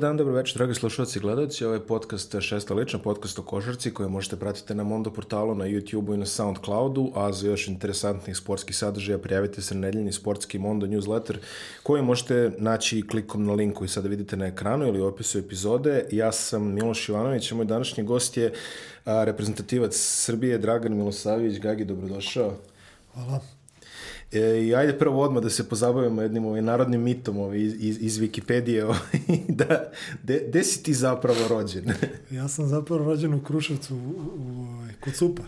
dan, dobro večer, dragi slušalci i gledalci. Ovo je podcast Šesta lična, podcast o košarci koje možete pratiti na Mondo portalu, na YouTube-u i na Soundcloudu, a za još interesantnih sportskih sadržaja prijavite se na nedeljni sportski Mondo newsletter koji možete naći klikom na link koji sada vidite na ekranu ili u opisu epizode. Ja sam Miloš Ivanović, a moj današnji gost je reprezentativac Srbije, Dragan Milosavljević. Gagi, dobrodošao. Hvala. E, I ajde prvo odmah da se pozabavimo jednim ovaj, narodnim mitom ovaj, iz, iz, iz Wikipedije. Ovaj, da, de, de si ti zapravo rođen? ja sam zapravo rođen u Kruševcu, u, u, u kod Supa.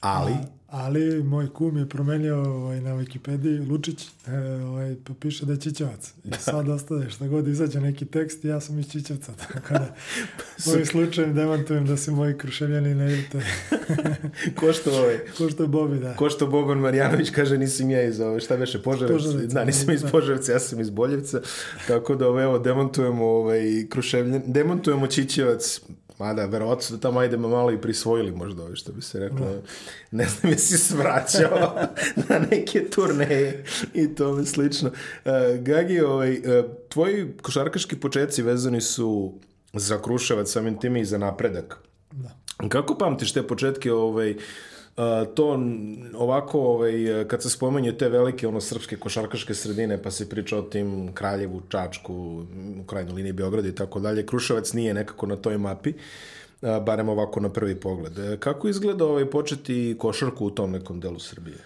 Ali? A, ali moj kum je promenio ovaj, na Wikipediji, Lučić, e, ovaj, pa piše da je Čićevac. I sad ostaje šta god izađe neki tekst, ja sam iz Čićevca. Tako da, ovim slučajem demantujem da se moji kruševljani ne vidite. ko što ovaj? Ko što je Bobi, da. Ko što Boban Marjanović kaže nisam ja iz ove, šta veše, Požarevca? Požarevca, Da, nisam iz da. Požarevca, ja sam iz Boljevca. Tako da, ovaj, evo, demontujemo ovaj, kruševljan, demontujemo Čićevac, Mada, verovatno su da tamo ajdemo malo i prisvojili možda ove što bi se reklo. Da. Ne znam jesi svraćao na neke turneje i tome slično. Uh, Gagi, ovaj, uh, tvoji košarkaški početci vezani su za Kruševac, samim tim i za napredak. da. Kako pamtiš te početke ovaj, a, to ovako ovaj, kad se spomenje te velike ono srpske košarkaške sredine pa se priča o tim Kraljevu, Čačku, u krajnjoj liniji Beograda i tako dalje, Kruševac nije nekako na toj mapi, barem ovako na prvi pogled. E, Kako izgleda ovaj, početi košarku u tom nekom delu Srbije?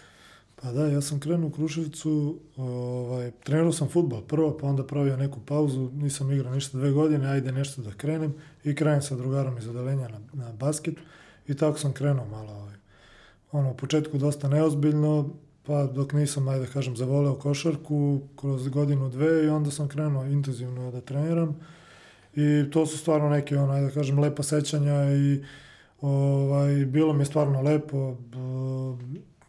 Pa da, ja sam krenuo u Kruševicu, ovaj, trenirao sam futbol prvo, pa onda pravio neku pauzu, nisam igrao ništa dve godine, ajde nešto da krenem i krenem sa drugarom iz odelenja na, na basket i tako sam krenuo malo, ovaj, ono, u početku dosta neozbiljno, pa dok nisam, ajde da kažem, zavoleo košarku kroz godinu, dve i onda sam krenuo intenzivno da treniram i to su stvarno neke, ono, ajde da kažem, lepa sećanja i ovaj, bilo mi je stvarno lepo,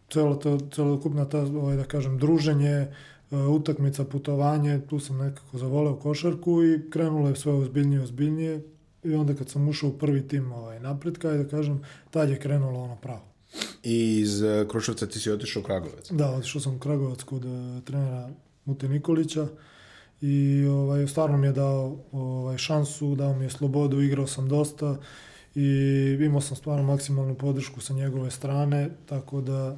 celo to, celokupna ta, ovaj, da kažem, druženje, e, utakmica, putovanje, tu sam nekako zavoleo košarku i krenulo je sve ozbiljnije, ozbiljnije i onda kad sam ušao u prvi tim ovaj, napretka, da kažem, tad je krenulo ono pravo. I iz e, Kruševca ti si otišao u Kragovac. Da, otišao sam u Kragovac kod e, trenera Mute Nikolića i ovaj, stvarno mi je dao ovaj, šansu, dao mi je slobodu, igrao sam dosta i imao sam stvarno maksimalnu podršku sa njegove strane, tako da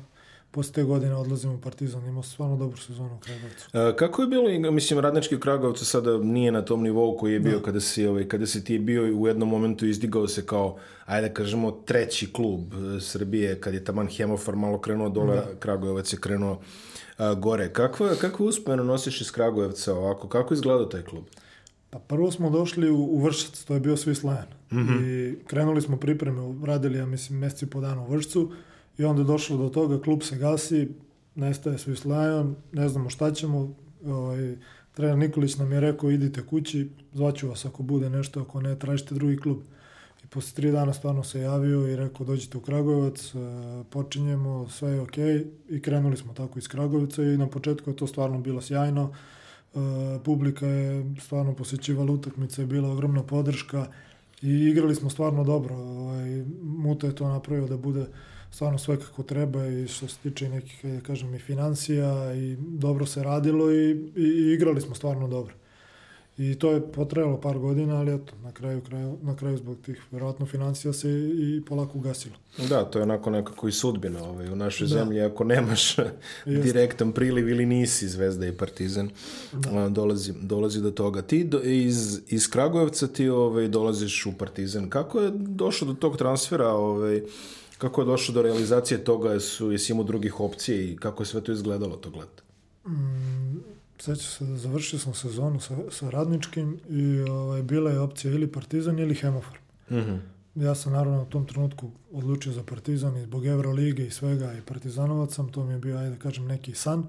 posle te godine odlazim u Partizan, imao stvarno dobru sezonu u Kragujevcu. E, Kako je bilo, mislim, radnički u Kragovcu sada nije na tom nivou koji je bio Da. kada si, ovaj, kada si ti bio u jednom momentu izdigao se kao, ajde da kažemo, treći klub e, Srbije, kad je taman Hemofor malo krenuo dole, Da. Kragujevac je krenuo a, gore. Kakva, kakvu uspomenu nosiš iz Kragujevca ovako? Kako izgleda taj klub? Pa prvo smo došli u, u Vršac, to je bio Swiss Lion. I krenuli smo pripreme, radili, ja mislim, meseci po dana u Vršcu i onda je došlo do toga, klub se gasi, nestaje Swiss Lion, ne znamo šta ćemo. Ovaj, trener Nikolić nam je rekao, idite kući, zvaću vas ako bude nešto, ako ne, tražite drugi klub. I posle tri dana stvarno se javio i rekao, dođite u Kragujevac, e, počinjemo, sve je okej. I krenuli smo tako iz Kragujevca i na početku je to stvarno bilo sjajno. E, publika je stvarno posjećivala utakmice, je bila ogromna podrška i igrali smo stvarno dobro. Ovaj, Muta je to napravio da bude stvarno sve kako treba i što se tiče nekih, da kažem, i financija i dobro se radilo i, i, i igrali smo stvarno dobro. I to je potrajalo par godina, ali eto, na kraju, kraju, na kraju zbog tih verovatno financija se i polako ugasilo. Da, to je onako nekako i sudbina ovaj, u našoj Da. zemlji. Ako nemaš direktan priliv ili nisi Zvezda i Partizan, a, dolazi, dolazi do toga. Ti do, iz, iz Kragujevca ti ovaj, dolaziš u Partizan. Kako je došlo do tog transfera? Ovaj, kako je došlo do realizacije toga? Su, jesi imao drugih opcija i kako je sve to izgledalo tog leta? Sećam se da završio sam sezonu sa, sa radničkim i ovaj, bila je opcija ili Partizan ili Hemofor. Mhm. Ja sam naravno u tom trenutku odlučio za Partizan i zbog Evrolige i svega i Partizanovac sam, to mi je bio, ajde da kažem, neki san.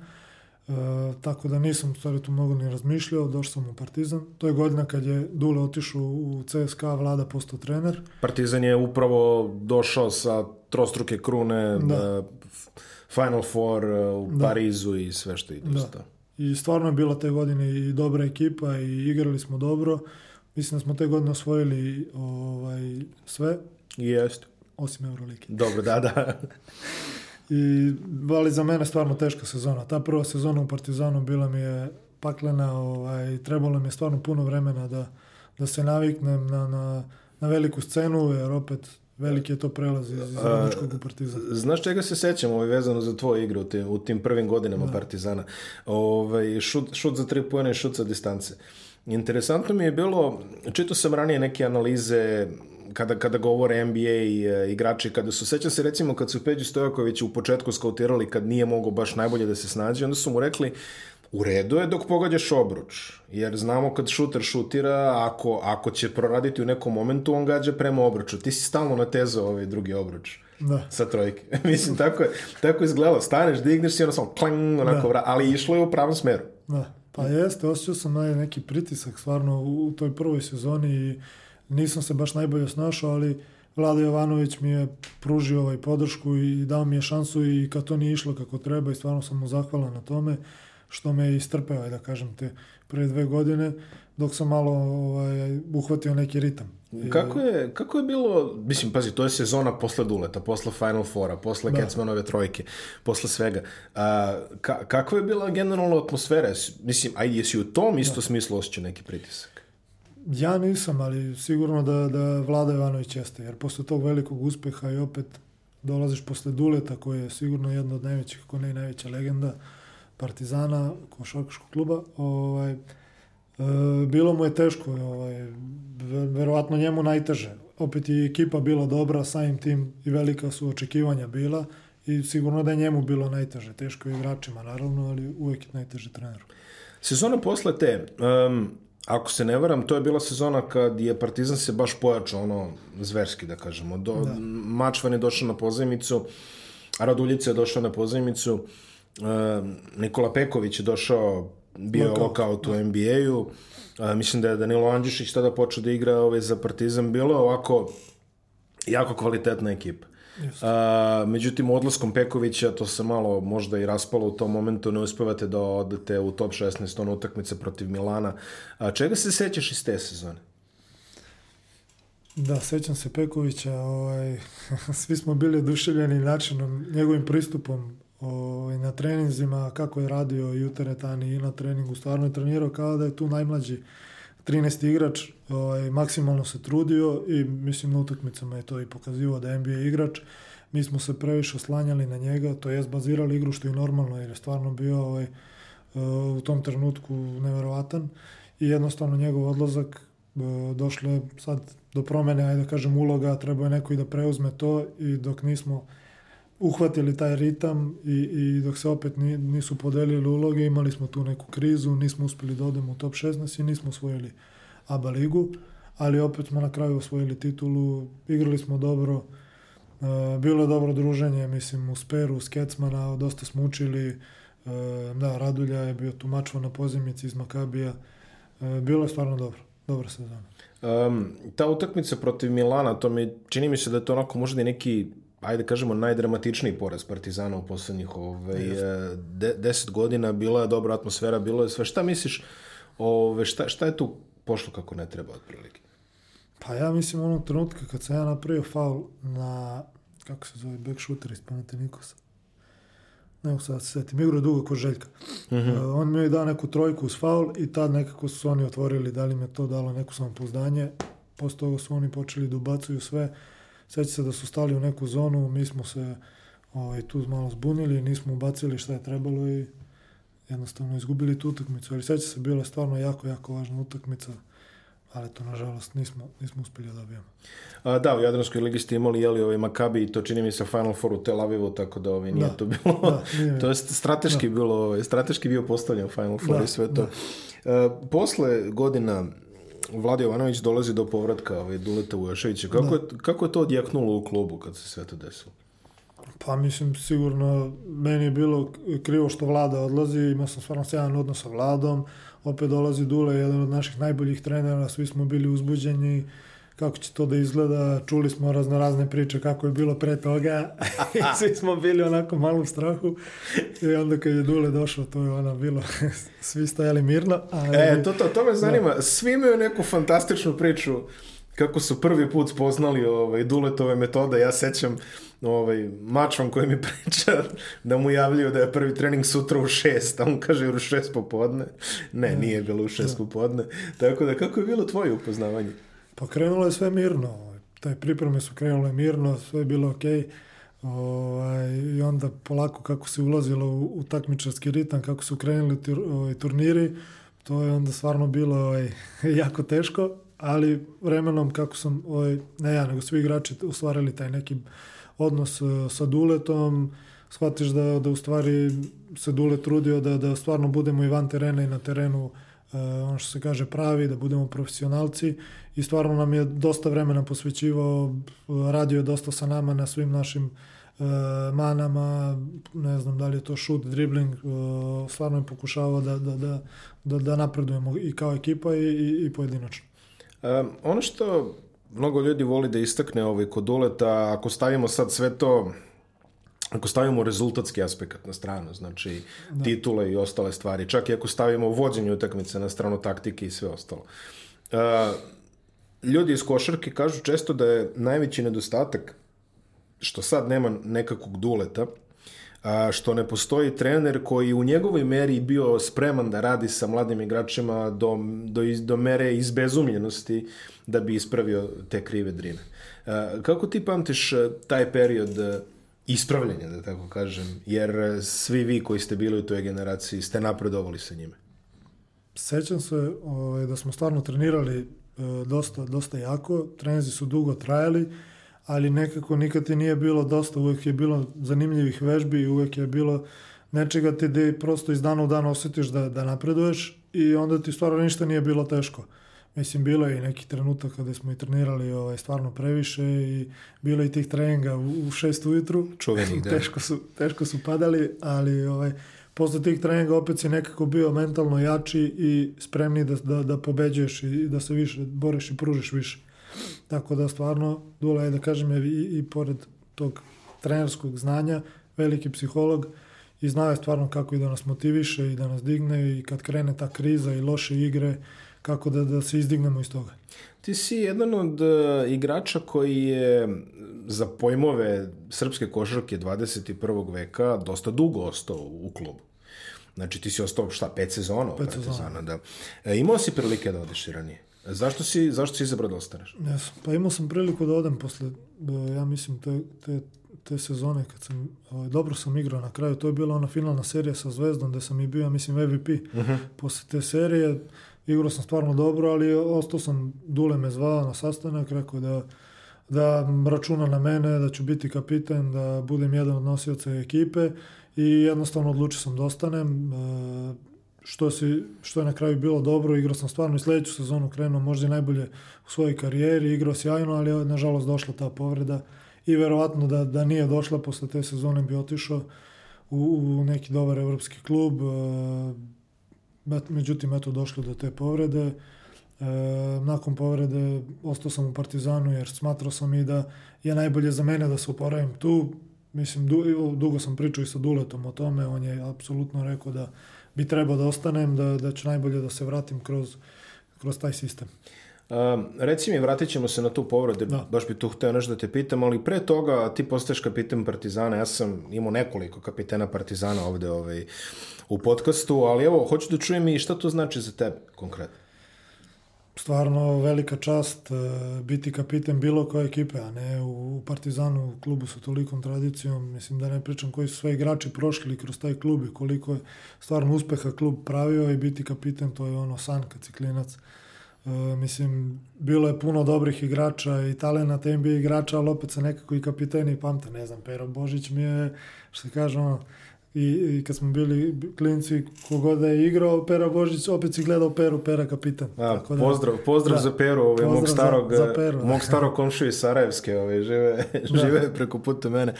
E, tako da nisam u stvari tu mnogo ni razmišljao, došao sam u Partizan. To je godina kad je Dule otišao u CSKA, Vlada postao trener. Partizan je upravo došao sa trostruke krune Da. da. Final Four uh, u Da. Parizu i sve što ide Da. I stvarno je bila te godine i dobra ekipa i igrali smo dobro. Mislim da smo te godine osvojili ovaj, sve, Jeste. osim Eurolike. Dobro, da, da. I, ali za mene stvarno teška sezona. Ta prva sezona u Partizanu bila mi je paklena, ovaj, trebalo mi je stvarno puno vremena da, da se naviknem na, na, na veliku scenu, jer opet veliki je to prelaz iz, iz Radničkog u Partizan. Znaš čega se sećam ovaj, vezano za tvoje igre u tim, u tim prvim godinama da. Partizana? Ovaj, šut, šut za tri pojene i šut sa distance. Interesantno mi je bilo, čito sam ranije neke analize kada, kada govore NBA i, e, igrači, kada su, sećam se recimo kad su Peđu Stojaković u početku skautirali kad nije mogao baš najbolje da se snađe, onda su mu rekli u redu je dok pogađaš obruč, jer znamo kad šuter šutira, ako, ako će proraditi u nekom momentu, on gađa prema obruču. Ti si stalno natezao ovaj drugi obruč. Da. Sa trojke. Mislim, tako je, tako je izgledalo. Staneš, digneš si ono samo klang, onako, da. ali išlo je u pravom smeru. Da. Pa jeste, osjećao sam neki pritisak stvarno u, u toj prvoj sezoni i nisam se baš najbolje snašao, ali Vlada Jovanović mi je pružio ovaj podršku i dao mi je šansu i kad to nije išlo kako treba i stvarno sam mu zahvalan na tome što me je istrpeo, da kažem, te prve dve godine, dok sam malo ovaj, uhvatio neki ritam. Kako je, kako je bilo, mislim, pazi, to je sezona posle Duleta, posle Final Fora, posle da. Kecmanove trojke, posle svega. A, ka, kako je bila generalna atmosfera? Mislim, a jesi u tom isto da. smislu osjećao neki pritisak? Ja nisam, ali sigurno da, da Vlada Ivanović jeste, jer posle tog velikog uspeha i opet dolaziš posle Duleta, koji je sigurno jedna od najvećih, ako ne i najveća legenda Partizana, košarkaškog kluba, ovaj, e, bilo mu je teško, ovaj, verovatno njemu najteže. Opet je ekipa bila dobra, samim tim i velika su očekivanja bila i sigurno da je njemu bilo najteže. Teško je igračima, naravno, ali uvek je najteže treneru. Sezona posle te, um, ako se ne varam, to je bila sezona kad je Partizan se baš pojačao, ono, zverski, da kažemo. Do, da. Mačvan je došao na pozajmicu, Raduljica je došao na pozajmicu, um, Nikola Peković je došao, bio je lokaut u NBA-u, A, mislim da je Danilo Andjušić tada počeo da igra ove, za Partizan. Bilo ovako jako kvalitetna ekipa. A, međutim, odlaskom Pekovića to se malo možda i raspalo u tom momentu, ne uspevate da odete u top 16 on utakmice protiv Milana. A, čega se sećaš iz te sezone? Da, sećam se Pekovića, ovaj, svi smo bili oduševljeni načinom, njegovim pristupom ovaj, na treninzima, kako je radio i u teretani i na treningu, stvarno je trenirao kao da je tu najmlađi 13. igrač, ovaj, maksimalno se trudio i mislim na utakmicama je to i pokazivao da je NBA igrač. Mi smo se previše oslanjali na njega, to jest bazirali igru što je normalno jer je stvarno bio ovaj, u tom trenutku neverovatan i jednostavno njegov odlazak došlo je sad do promene, ajde da kažem, uloga, treba je neko i da preuzme to i dok nismo uhvatili taj ritam i, i dok se opet nisu podelili uloge, imali smo tu neku krizu, nismo uspeli da odemo u top 16 i nismo osvojili ABA ligu, ali opet smo na kraju osvojili titulu, igrali smo dobro, uh, bilo je dobro druženje, mislim, u Speru, uz Kecmana, dosta smo učili, uh, da, Radulja je bio tu mačvo na pozemici iz Makabija, uh, bilo je stvarno dobro, dobra sezona. Um, ta utakmica protiv Milana, to mi čini mi se da je to onako možda i neki ajde kažemo, najdramatičniji poraz Partizana u poslednjih ovaj, de, deset godina. Bila je dobra atmosfera, bilo je sve. Šta misliš, ove, šta, šta je tu pošlo kako ne treba otprilike? Pa ja mislim onog trenutka kad sam ja napravio faul na, kako se zove, back shooter iz Nikosa. Ne mogu sad se setim, igra dugo ko Željka. Uh. -huh. uh, on mi je dao neku trojku uz faul i tad nekako su oni otvorili, da li mi je to dalo neko samopouzdanje. Posle toga su oni počeli da ubacuju sve Sveća se da su stali u neku zonu, mi smo se ovaj, tu malo zbunili, nismo ubacili šta je trebalo i jednostavno izgubili tu utakmicu. Ali seća se, bila je stvarno jako, jako važna utakmica ali to nažalost nismo, nismo uspeli da dobijemo. A, da, u Jadranskoj ligi ste imali jeli ovaj Makabi i to čini mi se Final Four u Tel Avivu, tako da ovaj, nije da, to bilo, da, nije, to je strateški da. bilo, ovaj, strateški bio postavljen Final Four da, i sve to. Da. Uh, posle godina Vlada Jovanović dolazi do povratka ovaj, Duleta Vujoševića. Kako, da. je, kako je to odjeknulo u klubu kad se sve to desilo? Pa mislim, sigurno meni je bilo krivo što vlada odlazi, imao sam stvarno sjajan odnos sa vladom, opet dolazi Dule, jedan od naših najboljih trenera, svi smo bili uzbuđeni, kako će to da izgleda, čuli smo razno razne priče kako je bilo pre toga i svi smo bili onako malo u strahu i onda kad je Dule došao to je ono bilo, svi stajali mirno. Ali... E, to, to, to me zanima, da. svi imaju neku fantastičnu priču kako su prvi put spoznali ovaj, Duletove metode, ja sećam ovaj, mačvan koji mi priča da mu javljaju da je prvi trening sutra u šest, a on kaže u šest popodne. Ne, nije bilo u šest popodne. Tako da, kako je bilo tvoje upoznavanje? Pa krenulo je sve mirno. ovaj. Te pripreme su krenule mirno, sve je bilo okej. Ovaj, I onda polako kako se ulazilo u, u takmičarski ritam, kako su krenuli tur, ovaj, turniri, to je onda stvarno bilo ovaj, jako teško, ali vremenom kako sam, ovaj, ne ja, nego svi igrači ostvarili taj neki odnos eh, sa Duletom, shvatiš da, da u stvari se Dule trudio da, da stvarno budemo i van terena i na terenu uh, ono što se kaže pravi, da budemo profesionalci i stvarno nam je dosta vremena posvećivao, radio je dosta sa nama na svim našim uh, manama, ne znam da li je to šut, dribling, uh, stvarno je pokušavao da, da, da, da, da napredujemo i kao ekipa i, i, i pojedinačno. Um, ono što mnogo ljudi voli da istakne ovaj kod Duleta, ako stavimo sad sve to ako stavimo rezultatski aspekt na stranu, znači da. titule i ostale stvari, čak i ako stavimo vođenje utakmice na stranu taktike i sve ostalo. Uh, ljudi iz košarke kažu često da je najveći nedostatak što sad nema nekakvog duleta, a, što ne postoji trener koji u njegovoj meri bio spreman da radi sa mladim igračima do, do, do mere izbezumljenosti da bi ispravio te krive drine. A, kako ti pamtiš taj period ispravljanja, da tako kažem, jer svi vi koji ste bili u toj generaciji ste napredovali sa njime? Sećam se ovaj, da smo stvarno trenirali e, dosta, dosta jako, trenzi su dugo trajali, ali nekako nikad ti nije bilo dosta, uvek je bilo zanimljivih vežbi i uvek je bilo nečega ti gde prosto iz dana u dan osjetiš da, da napreduješ i onda ti stvarno ništa nije bilo teško. Mislim, bilo je i neki trenutak kada smo i trenirali ovaj, stvarno previše i bilo i tih treninga u, u šest ujutru. Čuvenih, da. teško, su, teško su padali, ali ovaj, posle tih treninga opet si nekako bio mentalno jači i spremni da, da, da pobeđuješ i da se više boriš i pružiš više. Tako da stvarno Dula je da kažem je i, i pored tog trenerskog znanja veliki psiholog i zna je stvarno kako i da nas motiviše i da nas digne i kad krene ta kriza i loše igre kako da, da se izdignemo iz toga. Ti si jedan od uh, igrača koji je za pojmove srpske košarke 21. veka dosta dugo ostao u klubu. Znači ti si ostao šta, pet sezona? Pet sezona. Da. E, imao si prilike da odeš i ranije? Zašto si, zašto si izabrao da ostaneš? Yes. Pa imao sam priliku da odem posle, ja mislim, te, te, te sezone kad sam, ovaj, dobro sam igrao na kraju, to je bila ona finalna serija sa Zvezdom gde sam i bio, ja mislim, MVP. Uh -huh. Posle te serije igrao sam stvarno dobro, ali ostao sam, Dule me zvao na sastanak, rekao da da računa na mene, da ću biti kapiten, da budem jedan od nosioca ekipe i jednostavno odlučio sam da ostanem. E, što, si, što je na kraju bilo dobro, igrao sam stvarno i sledeću sezonu krenuo možda i najbolje u svojoj karijeri, igrao sjajno, ali je nažalost došla ta povreda i verovatno da, da nije došla posle te sezone bi otišao u, u neki dobar evropski klub, e, međutim eto došlo do te povrede, e, nakon povrede ostao sam u Partizanu jer smatrao sam i da je najbolje za mene da se uporavim tu, mislim du, dugo sam pričao i sa Duletom o tome, on je apsolutno rekao da bi trebao da ostanem, da, da ću najbolje da se vratim kroz, kroz taj sistem. Um, reci mi, vratit ćemo se na tu povredu, da. baš bi tu hteo nešto da te pitam, ali pre toga ti postaješ kapitan Partizana, ja sam imao nekoliko kapitena Partizana ovde ovaj, u podcastu, ali evo, hoću da čujem i šta to znači za tebe konkretno stvarno velika čast uh, biti kapiten bilo koje ekipe, a ne u, Partizanu, u klubu sa tolikom tradicijom. Mislim da ne pričam koji su sve igrači prošli kroz taj klub i koliko je stvarno uspeha klub pravio i biti kapiten, to je ono san kad si klinac. Uh, mislim, bilo je puno dobrih igrača i talenata NBA igrača, ali opet se nekako i kapiteni pamte. Ne znam, Pero Božić mi je, što se ono, I, i kad smo bili klinci, kogod da je igrao Pera Božić, opet si gledao Peru, Pera kapitan. A, Tako da, pozdrav, pozdrav da, za Peru, ovaj, mog starog, za, za Peru, mog starog komšu iz Sarajevske, ovaj, žive, da. žive preko puta mene.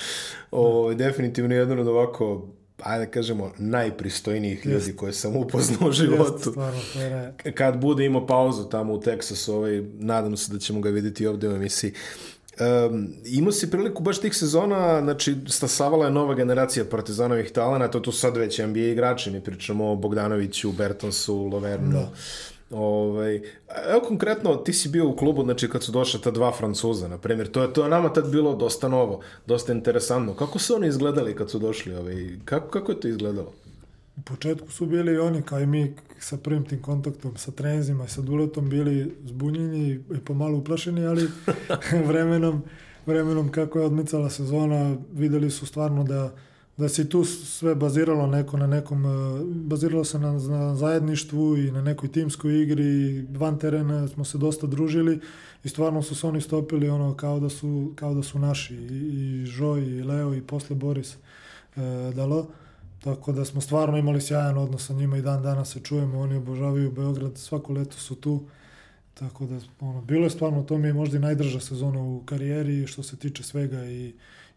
Ovaj, definitivno jedan od ovako ajde da kažemo, najpristojnijih Jest. ljudi koje sam upoznao u životu. Jest, stvarno. Kad bude imao pauzu tamo u Teksasu, ovaj, nadam se da ćemo ga vidjeti ovde u emisiji. Um, imao si priliku baš tih sezona, znači stasavala je nova generacija partizanovih talenta, to tu sad već NBA igrači, mi pričamo o Bogdanoviću, Bertonsu, Lovernu, da. Ovaj, evo konkretno, ti si bio u klubu, znači kad su došla ta dva Francuza, na primjer, to je, to je nama tad bilo dosta novo, dosta interesantno. Kako su oni izgledali kad su došli? Ovaj, kako, kako je to izgledalo? U početku su bili oni, kao i mi, sa prvim tim kontaktom, sa trenzima i sa duletom, bili zbunjeni i pomalo uplašeni, ali vremenom, vremenom kako je odmicala sezona, videli su stvarno da da se tu sve baziralo neko na nekom, e, baziralo se na, na zajedništvu i na nekoj timskoj igri, van terena smo se dosta družili i stvarno su se oni stopili ono kao da su, kao da su naši i, i Žoj i Leo i posle Boris e, Dalo. Tako da smo stvarno imali sjajan odnos sa njima i dan danas se čujemo, oni obožavaju Beograd, svako leto su tu. Tako da, ono, bilo je stvarno, to mi je možda i najdrža sezona u karijeri što se tiče svega i,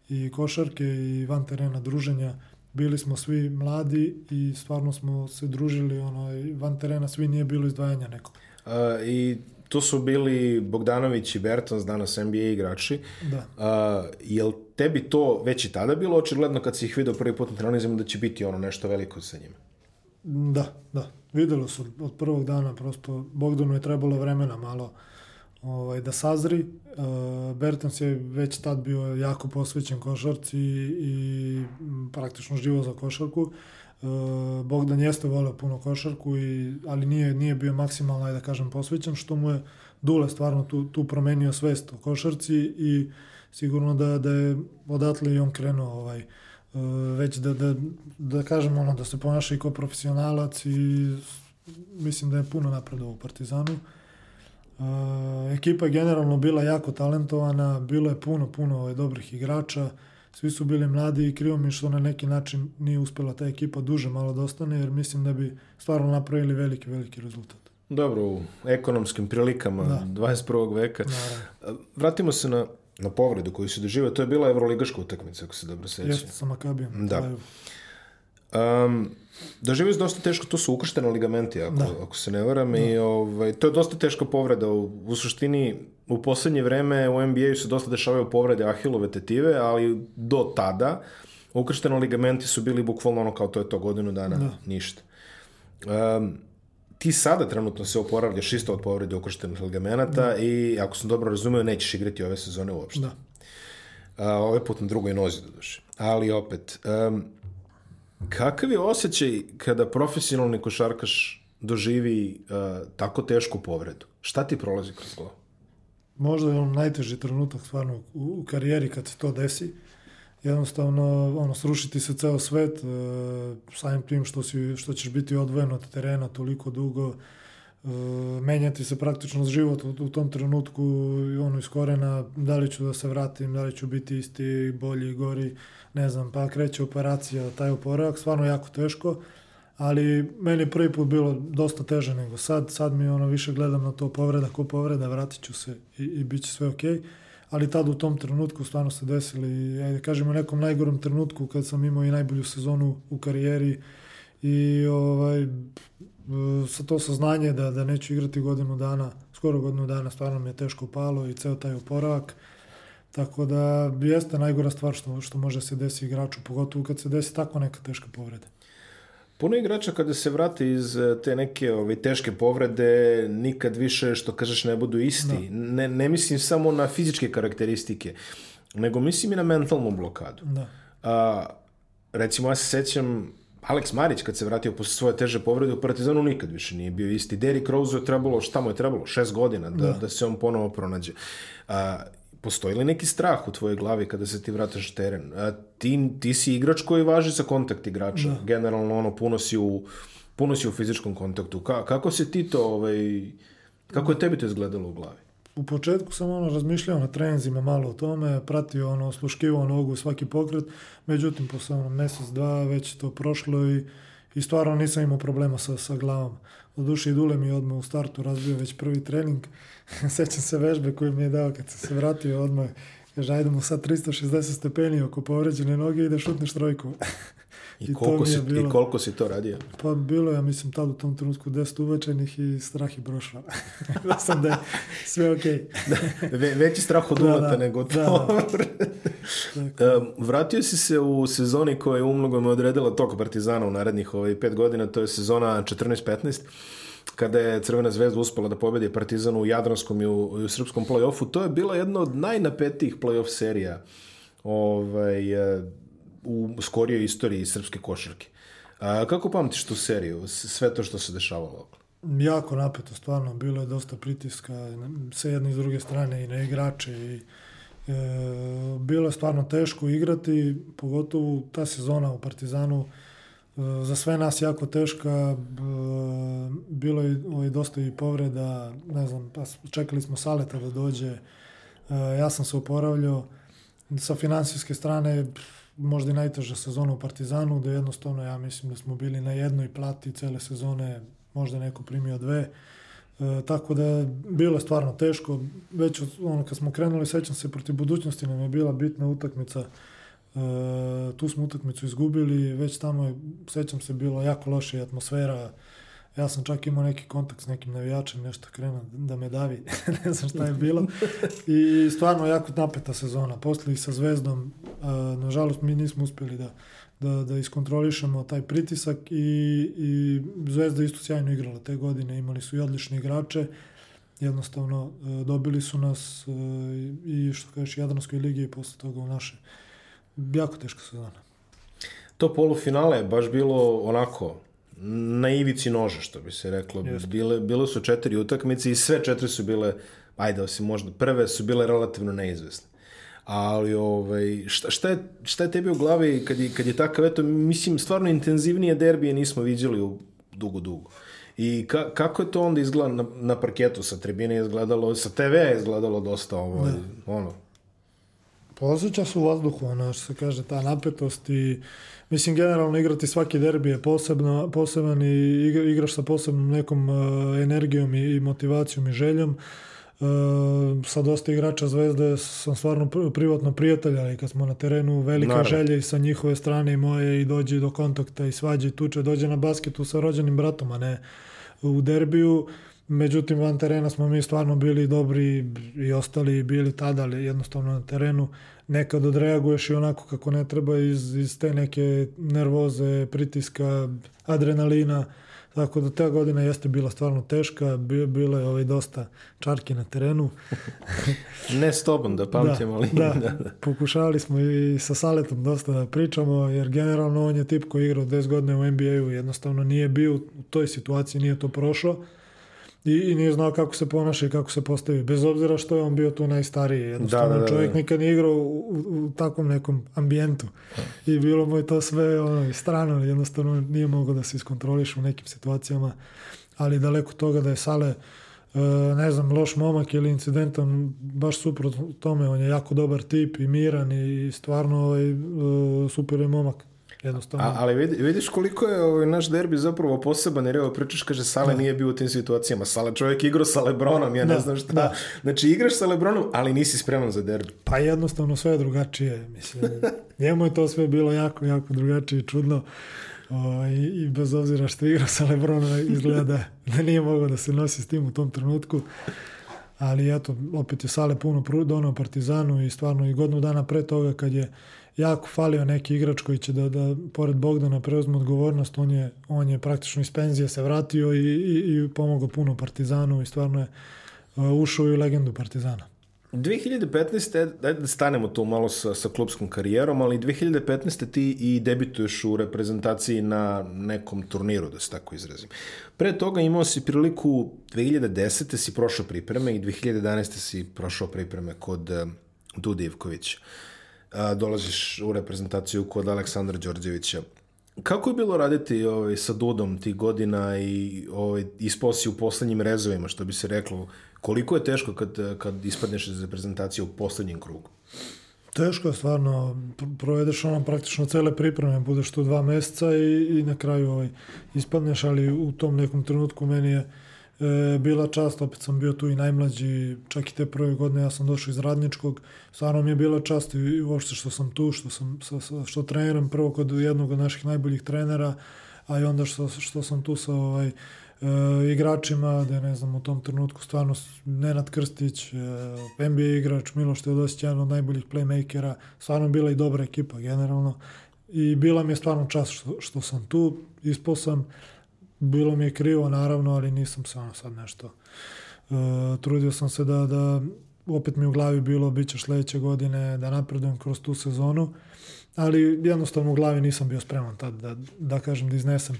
i košarke i van terena druženja. Bili smo svi mladi i stvarno smo se družili, ono, van terena svi nije bilo izdvajanja nekog. Uh, I tu su bili Bogdanović i Bertons, danas NBA igrači. Da. Uh, jel tebi to već i tada bilo očigledno kad si ih vidio prvi put na trenizima da će biti ono nešto veliko sa njima? Da, da. Videlo su od prvog dana, prosto Bogdanu je trebalo vremena malo ovaj, da sazri. Uh, Bertens je već tad bio jako posvećen košarci i, i praktično živo za košarku. Uh, Bogdan jeste voleo puno košarku, i, ali nije, nije bio maksimalno, da kažem, posvećen, što mu je Dule stvarno tu, tu promenio svest o košarci i sigurno da, da je odatle i on krenuo ovaj, uh, već da, da, da kažem ono, da se ponaša i kao profesionalac i mislim da je puno napredovao u Partizanu. Uh, ekipa je generalno bila jako talentovana, bilo je puno, puno ovaj, dobrih igrača, svi su bili mladi i krivo mi što na neki način nije uspela ta ekipa duže malo da ostane, jer mislim da bi stvarno napravili veliki, veliki rezultat. Dobro, u ekonomskim prilikama da. 21. veka. Naravno. Vratimo se na, na povredu koju se doživa, to je bila evroligaška utakmica, ako se dobro sećam. Jeste, sa Makabijom. Da. Um, doživio se dosta teško, to su ukrštene ligamenti, ako, da. ako se ne varam, da. i ovaj, to je dosta teška povreda. U, u suštini, u poslednje vreme u NBA-u se dosta dešavaju povrede ahilove tetive, ali do tada ukrštene ligamenti su bili bukvalno ono kao to je to godinu dana, da. ništa. Um, ti sada trenutno se oporavljaš isto od povrede ukrštenih ligamenata da. i ako sam dobro razumeo, nećeš igrati ove sezone uopšte. Da. Uh, ove put na drugoj nozi, do duše. Ali opet, um, Kakav je osjećaj kada profesionalni košarkaš doživi uh, tako tešku povredu? Šta ti prolazi kroz glavu? Možda je on najteži trenutak stvarno u, u karijeri kad se to desi. Jednostavno, ono, srušiti se ceo svet, uh, samim tim što, si, što ćeš biti odvojen od terena toliko dugo, menjati se praktično život u tom trenutku i ono iz korena, da li ću da se vratim, da li ću biti isti, bolji, gori, ne znam, pa kreće operacija, taj oporavak, stvarno jako teško, ali meni je prvi put bilo dosta teže nego sad, sad mi ono više gledam na to povreda ko povreda, vratit ću se i, i bit će sve okej. Okay ali tad u tom trenutku stvarno se desili, ajde kažemo, nekom najgorom trenutku kad sam imao i najbolju sezonu u karijeri i ovaj, sa to saznanje da, da neću igrati godinu dana, skoro godinu dana, stvarno mi je teško palo i ceo taj oporavak. Tako da jeste najgora stvar što, što može se desi igraču, pogotovo kad se desi tako neka teška povreda. Puno igrača kada se vrati iz e, te neke ove, teške povrede, nikad više, što kažeš, ne budu isti. Da. Ne, ne mislim samo na fizičke karakteristike, nego mislim i na mentalnu blokadu. Da. A, recimo, ja se sećam, Alex Marić kad se vratio posle svoje teže povrede u Partizanu nikad više nije bio isti. Derrick Rose je trebalo, šta mu je trebalo? Šest godina da, da. da se on ponovo pronađe. A, postoji li neki strah u tvojoj glavi kada se ti vrataš teren? A, ti, ti si igrač koji važi za kontakt igrača. Da. Generalno, ono, puno si u, puno si u fizičkom kontaktu. Ka, kako se ti to, ovaj, kako je tebi to izgledalo u glavi? U početku sam ono razmišljao na trenzima malo o tome, pratio ono, sluškivao nogu svaki pokret, međutim posle ono mesec, dva već to prošlo i, i stvarno nisam imao problema sa, sa glavom. U duši Dule mi je odmah u startu razbio već prvi trening. Sećam se vežbe koju mi je dao kad se vratio odmah. Kaže, ajde mu sad 360 stepeni oko povređene noge i da šutneš trojku. I, I, koliko si, bilo, I koliko si to radio? Pa bilo ja mislim tad u tom trenutku 10 uvečenih i strah i brošva. da sam da je sve okej. Okay. da, ve, veći strah od uleta da, da, nego to. Da, da. um, vratio si se u sezoni koja je umnogome odredila tok Partizana u narednih ovaj, pet godina, to je sezona 14-15. kada je Crvena zvezda uspela da pobedi Partizanu u Jadranskom i u, i u srpskom play-offu, to je bila jedna od najnapetijih play-off serija ovaj, u skorijoj istoriji srpske košarke. A, kako pamtiš tu seriju, sve to što se dešavalo? Jako napeto, stvarno. Bilo je dosta pritiska sa jedne i s druge strane i na igrače i e, bilo je stvarno teško igrati, pogotovo ta sezona u Partizanu e, za sve nas jako teška, e, bilo je ovaj, dosta i povreda, ne znam, pa čekali smo Saleta da dođe, e, ja sam se oporavljao, sa finansijske strane možda i najteža sezona u Partizanu, da jednostavno ja mislim da smo bili na jednoj plati cele sezone, možda neko primio dve. E, tako da bilo je stvarno teško. Već ono, kad smo krenuli, sećam se, protiv budućnosti nam je bila bitna utakmica. E, tu smo utakmicu izgubili, već tamo je, sećam se, bilo jako loša atmosfera. Ja sam čak imao neki kontakt s nekim navijačem, nešto krenuo da me davi, ne znam šta je bilo. I stvarno jako napeta sezona. Posle i sa Zvezdom, nažalost mi nismo uspeli da, da, da iskontrolišemo taj pritisak i, i Zvezda isto sjajno igrala te godine, imali su i odlične igrače, jednostavno e, dobili su nas e, i što kažeš Jadranskoj ligi i posle toga u naše. Jako teška sezona. To polufinale je baš bilo onako na ivici noža, što bi se reklo. Jeste. Bile, bile su četiri utakmice i sve četiri su bile, ajde, osim možda, prve su bile relativno neizvesne. Ali ovaj, šta, šta, je, šta je tebi u glavi kad je, kad je takav, eto, mislim, stvarno intenzivnije derbije nismo viđali u dugo, dugo. I ka, kako je to onda izgleda na, na parketu? Sa tribine izgledalo, sa TV je izgledalo dosta ovo, da. ono. Posjeća su u vazduhu, ono što se kaže, ta napetost i Mislim, generalno igrati svaki derbi je posebno, poseban i igraš sa posebnom nekom uh, energijom i, i motivacijom i željom. Uh, sa dosta igrača Zvezde sam stvarno privatno prijatelj, ali kad smo na terenu velika Naravno. želja i sa njihove strane i moje i dođe do kontakta i svađe i tuče, dođe na basketu sa rođenim bratom, a ne u derbiju. Međutim, van terena smo mi stvarno bili dobri i ostali bili tada, ali jednostavno na terenu nekad odreaguješ i onako kako ne treba iz, iz te neke nervoze, pritiska, adrenalina. Tako da ta godina jeste bila stvarno teška, bilo je ovaj dosta čarki na terenu. ne s tobom da pamtim, da, ali... Da, da, da, pokušavali smo i sa Saletom dosta da pričamo, jer generalno on je tip koji igrao 10 godina u NBA-u, jednostavno nije bio u toj situaciji, nije to prošao i, i nije znao kako se ponaša i kako se postavi. Bez obzira što je on bio tu najstariji. Jednostavno, da, da, da, čovjek da. nikad nije igrao u, u, u takvom nekom ambijentu. I bilo mu je to sve ono, strano. Jednostavno nije mogao da se iskontroliš u nekim situacijama. Ali daleko toga da je Sale e, ne znam, loš momak ili incidentan, baš suprot tome, on je jako dobar tip i miran i stvarno ovaj, e, super je momak. Jednostavno. A, ali vidi, vidiš koliko je ovaj naš derbi zapravo poseban, jer evo pričaš, kaže Sale da. nije bio u tim situacijama. Sale čovjek igrao sa Lebronom, ja da, ne znam šta. Da. Znači igraš sa Lebronom, ali nisi spreman za derbi. Pa jednostavno sve je drugačije. Mislim, njemu je to sve bilo jako, jako drugačije i čudno. O, i, I bez obzira što igra sa Lebronom, izgleda da, da nije mogao da se nosi s tim u tom trenutku. Ali eto, opet je Sale puno donao Partizanu i stvarno i godinu dana pre toga kad je jako falio neki igrač koji će da, da pored Bogdana preuzme odgovornost, on je, on je praktično iz penzije se vratio i, i, i pomogao puno Partizanu i stvarno je uh, ušao i u legendu Partizana. 2015. dajde da stanemo tu malo sa, sa klubskom karijerom, ali 2015. ti i debituješ u reprezentaciji na nekom turniru, da se tako izrazim. Pre toga imao si priliku, 2010. si prošao pripreme i 2011. si prošao pripreme kod uh, Dude Ivkovića a, dolaziš u reprezentaciju kod Aleksandra Đorđevića. Kako je bilo raditi ovaj, sa Dudom tih godina i ovaj, isposi u poslednjim rezovima, što bi se reklo? Koliko je teško kad, kad ispadneš iz reprezentacije u poslednjem krugu? Teško je stvarno, provedeš ono praktično cele pripreme, budeš tu dva meseca i, i na kraju ovaj, ispadneš, ali u tom nekom trenutku meni je e, bila čast, opet sam bio tu i najmlađi, čak i te prve godine ja sam došao iz Radničkog, stvarno mi je bila čast i uopšte što sam tu, što, sam, što treniram prvo kod jednog od naših najboljih trenera, a i onda što, što sam tu sa ovaj, e, igračima, da ne znam, u tom trenutku stvarno Nenad Krstić, e, NBA igrač, Miloš Teodosić, jedan od najboljih playmakera, stvarno bila i dobra ekipa generalno i bila mi je stvarno čast što, što sam tu, ispao sam, bilo mi je krivo naravno, ali nisam se ono sad nešto uh, trudio sam se da, da opet mi u glavi bilo bit će sledeće godine da napredujem kroz tu sezonu, ali jednostavno u glavi nisam bio spreman tad da, da kažem da iznesem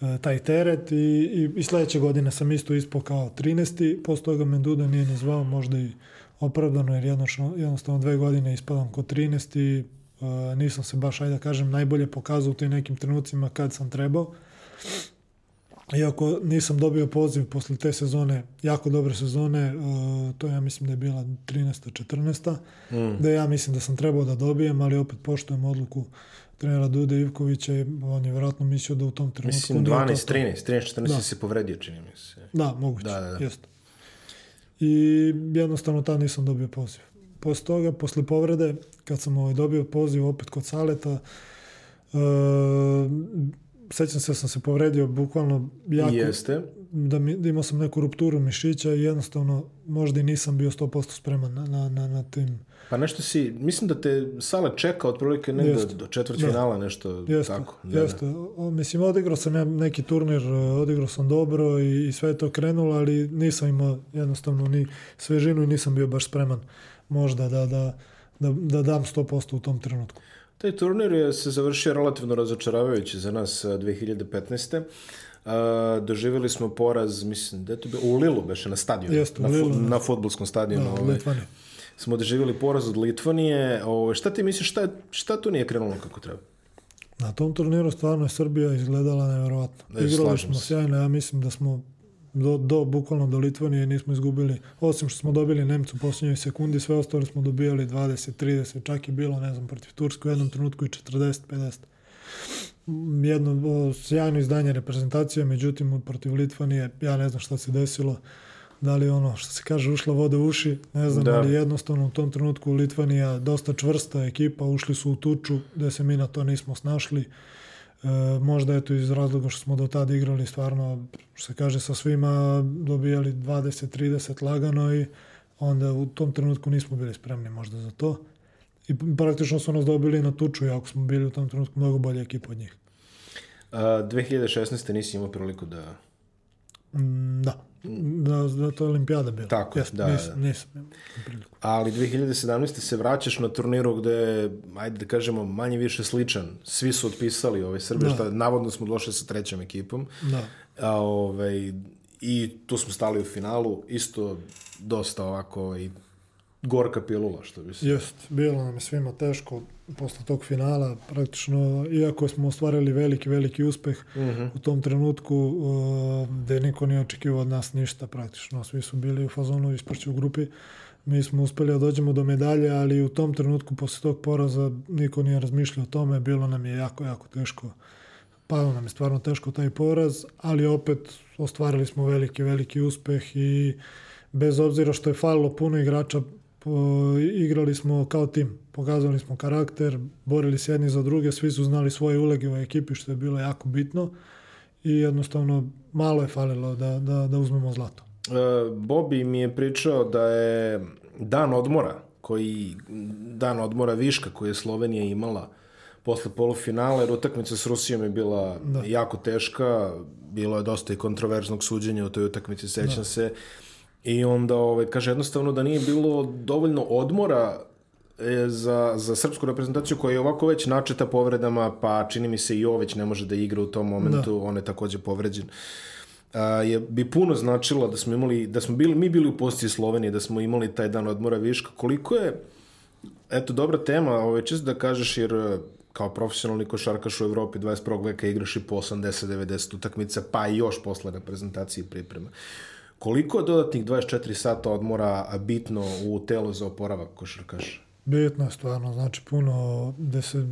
uh, taj teret i, i, i sledeće godine sam isto ispao kao 13. Posle toga me Duda nije ni zvao, možda i opravdano jer jednostavno, jednostavno dve godine ispadam kod 13. Uh, nisam se baš, ajde da kažem, najbolje pokazao u tim nekim trenucima kad sam trebao. Iako nisam dobio poziv posle te sezone, jako dobre sezone, uh, to ja mislim da je bila 13. 14. Mm. Da ja mislim da sam trebao da dobijem, ali opet poštujem odluku trenera Dude Ivkovića i on je vjerojatno mislio da u tom trenutku... Mislim 12, 13, 13, 14 da. se povredio, čini mi se. Da, moguće, da, da, da. jeste. I jednostavno tad nisam dobio poziv. Posle toga, posle povrede, kad sam ovaj dobio poziv opet kod Saleta, uh, sećam se da sam se povredio bukvalno jako. Jeste. Da, mi, da imao sam neku rupturu mišića i jednostavno možda i nisam bio 100% spreman na, na, na, na tim. Pa nešto si, mislim da te Sale čeka otprilike negde jeste. do četvrt da. finala, nešto jeste. tako. Da, jeste. Da. Mislim, odigrao sam ja neki turnir, odigrao sam dobro i, i sve je to krenulo, ali nisam imao jednostavno ni svežinu i nisam bio baš spreman možda da, da, da, da dam 100% u tom trenutku. Taj turnir je se završio relativno razočaravajući za nas 2015. Uh, doživjeli smo poraz, mislim, da je to bilo, u Lilu, beše na stadionu, Jeste, na, Lilu, na futbolskom stadionu. Da, ovaj, smo doživjeli poraz od Litvanije. Ovaj, šta ti misliš, šta, šta tu nije krenulo kako treba? Na tom turniru stvarno je Srbija izgledala nevjerovatno. Igrali smo sjajno, ja mislim da smo do, do bukvalno do Litvanije nismo izgubili, osim što smo dobili Nemcu u posljednjoj sekundi, sve ostalo smo dobijali 20, 30, čak i bilo, ne znam, protiv Turske u jednom trenutku i 40, 50. Jedno o, sjajno izdanje reprezentacije, međutim protiv Litvanije, ja ne znam šta se desilo, da li ono što se kaže ušla voda u uši, ne znam, da. ali jednostavno u tom trenutku Litvanija dosta čvrsta ekipa, ušli su u tuču, gde se mi na to nismo snašli. E, možda eto iz razloga što smo do tada igrali stvarno, što se kaže, sa svima dobijali 20-30 lagano i onda u tom trenutku nismo bili spremni možda za to. I praktično su nas dobili na tuču, jako smo bili u tom trenutku mnogo bolje ekipa od njih. A, 2016. nisi imao priliku da... Mm, da. Da, da to je olimpijada bila. Tako, Jeste, da, nisam, da. nisam. Ali 2017. se vraćaš na turniru gde, ajde da kažemo, manje više sličan. Svi su otpisali ove Srbe, da. šta navodno smo došli sa trećom ekipom. Da. A, ovaj, I tu smo stali u finalu, isto dosta ovako ovaj, gorka pilula, što bi se... Jest, bilo nam je svima teško posle tog finala, praktično, iako smo ostvarili veliki, veliki uspeh uh mhm. -huh. u tom trenutku, uh, gde niko nije očekivao od nas ništa praktično, svi su bili u fazonu isprći u grupi, mi smo uspeli da dođemo do medalje, ali u tom trenutku, posle tog poraza, niko nije razmišljao o tome, bilo nam je jako, jako teško, palo nam je stvarno teško taj poraz, ali opet ostvarili smo veliki, veliki uspeh i bez obzira što je falilo puno igrača igrali smo kao tim, pokazali smo karakter, borili se jedni za druge, svi su znali svoje uloge u ekipi što je bilo jako bitno i jednostavno malo je falilo da, da, da uzmemo zlato. E, Bobi mi je pričao da je dan odmora, koji dan odmora viška koji je Slovenija imala posle polufinala, jer utakmica s Rusijom je bila da. jako teška, bilo je dosta i kontroverznog suđenja u toj utakmici, sećam da. se. I onda, ovaj, kaže, jednostavno da nije bilo dovoljno odmora e, za, za srpsku reprezentaciju koja je ovako već načeta povredama, pa čini mi se i Oveć ne može da igra u tom momentu, da. on je takođe povređen. A, je, bi puno značilo da smo imali, da smo bili, mi bili u poziciji Slovenije, da smo imali taj dan odmora viška. Koliko je, eto, dobra tema, ovaj, čisto da kažeš, jer kao profesionalni košarkaš u Evropi 21. veka igraš i po 80-90 utakmica, pa i još posle reprezentacije i priprema. Koliko je dodatnih 24 sata odmora bitno u telu za oporavak košarkaša? Bitno je stvarno, znači puno, gde se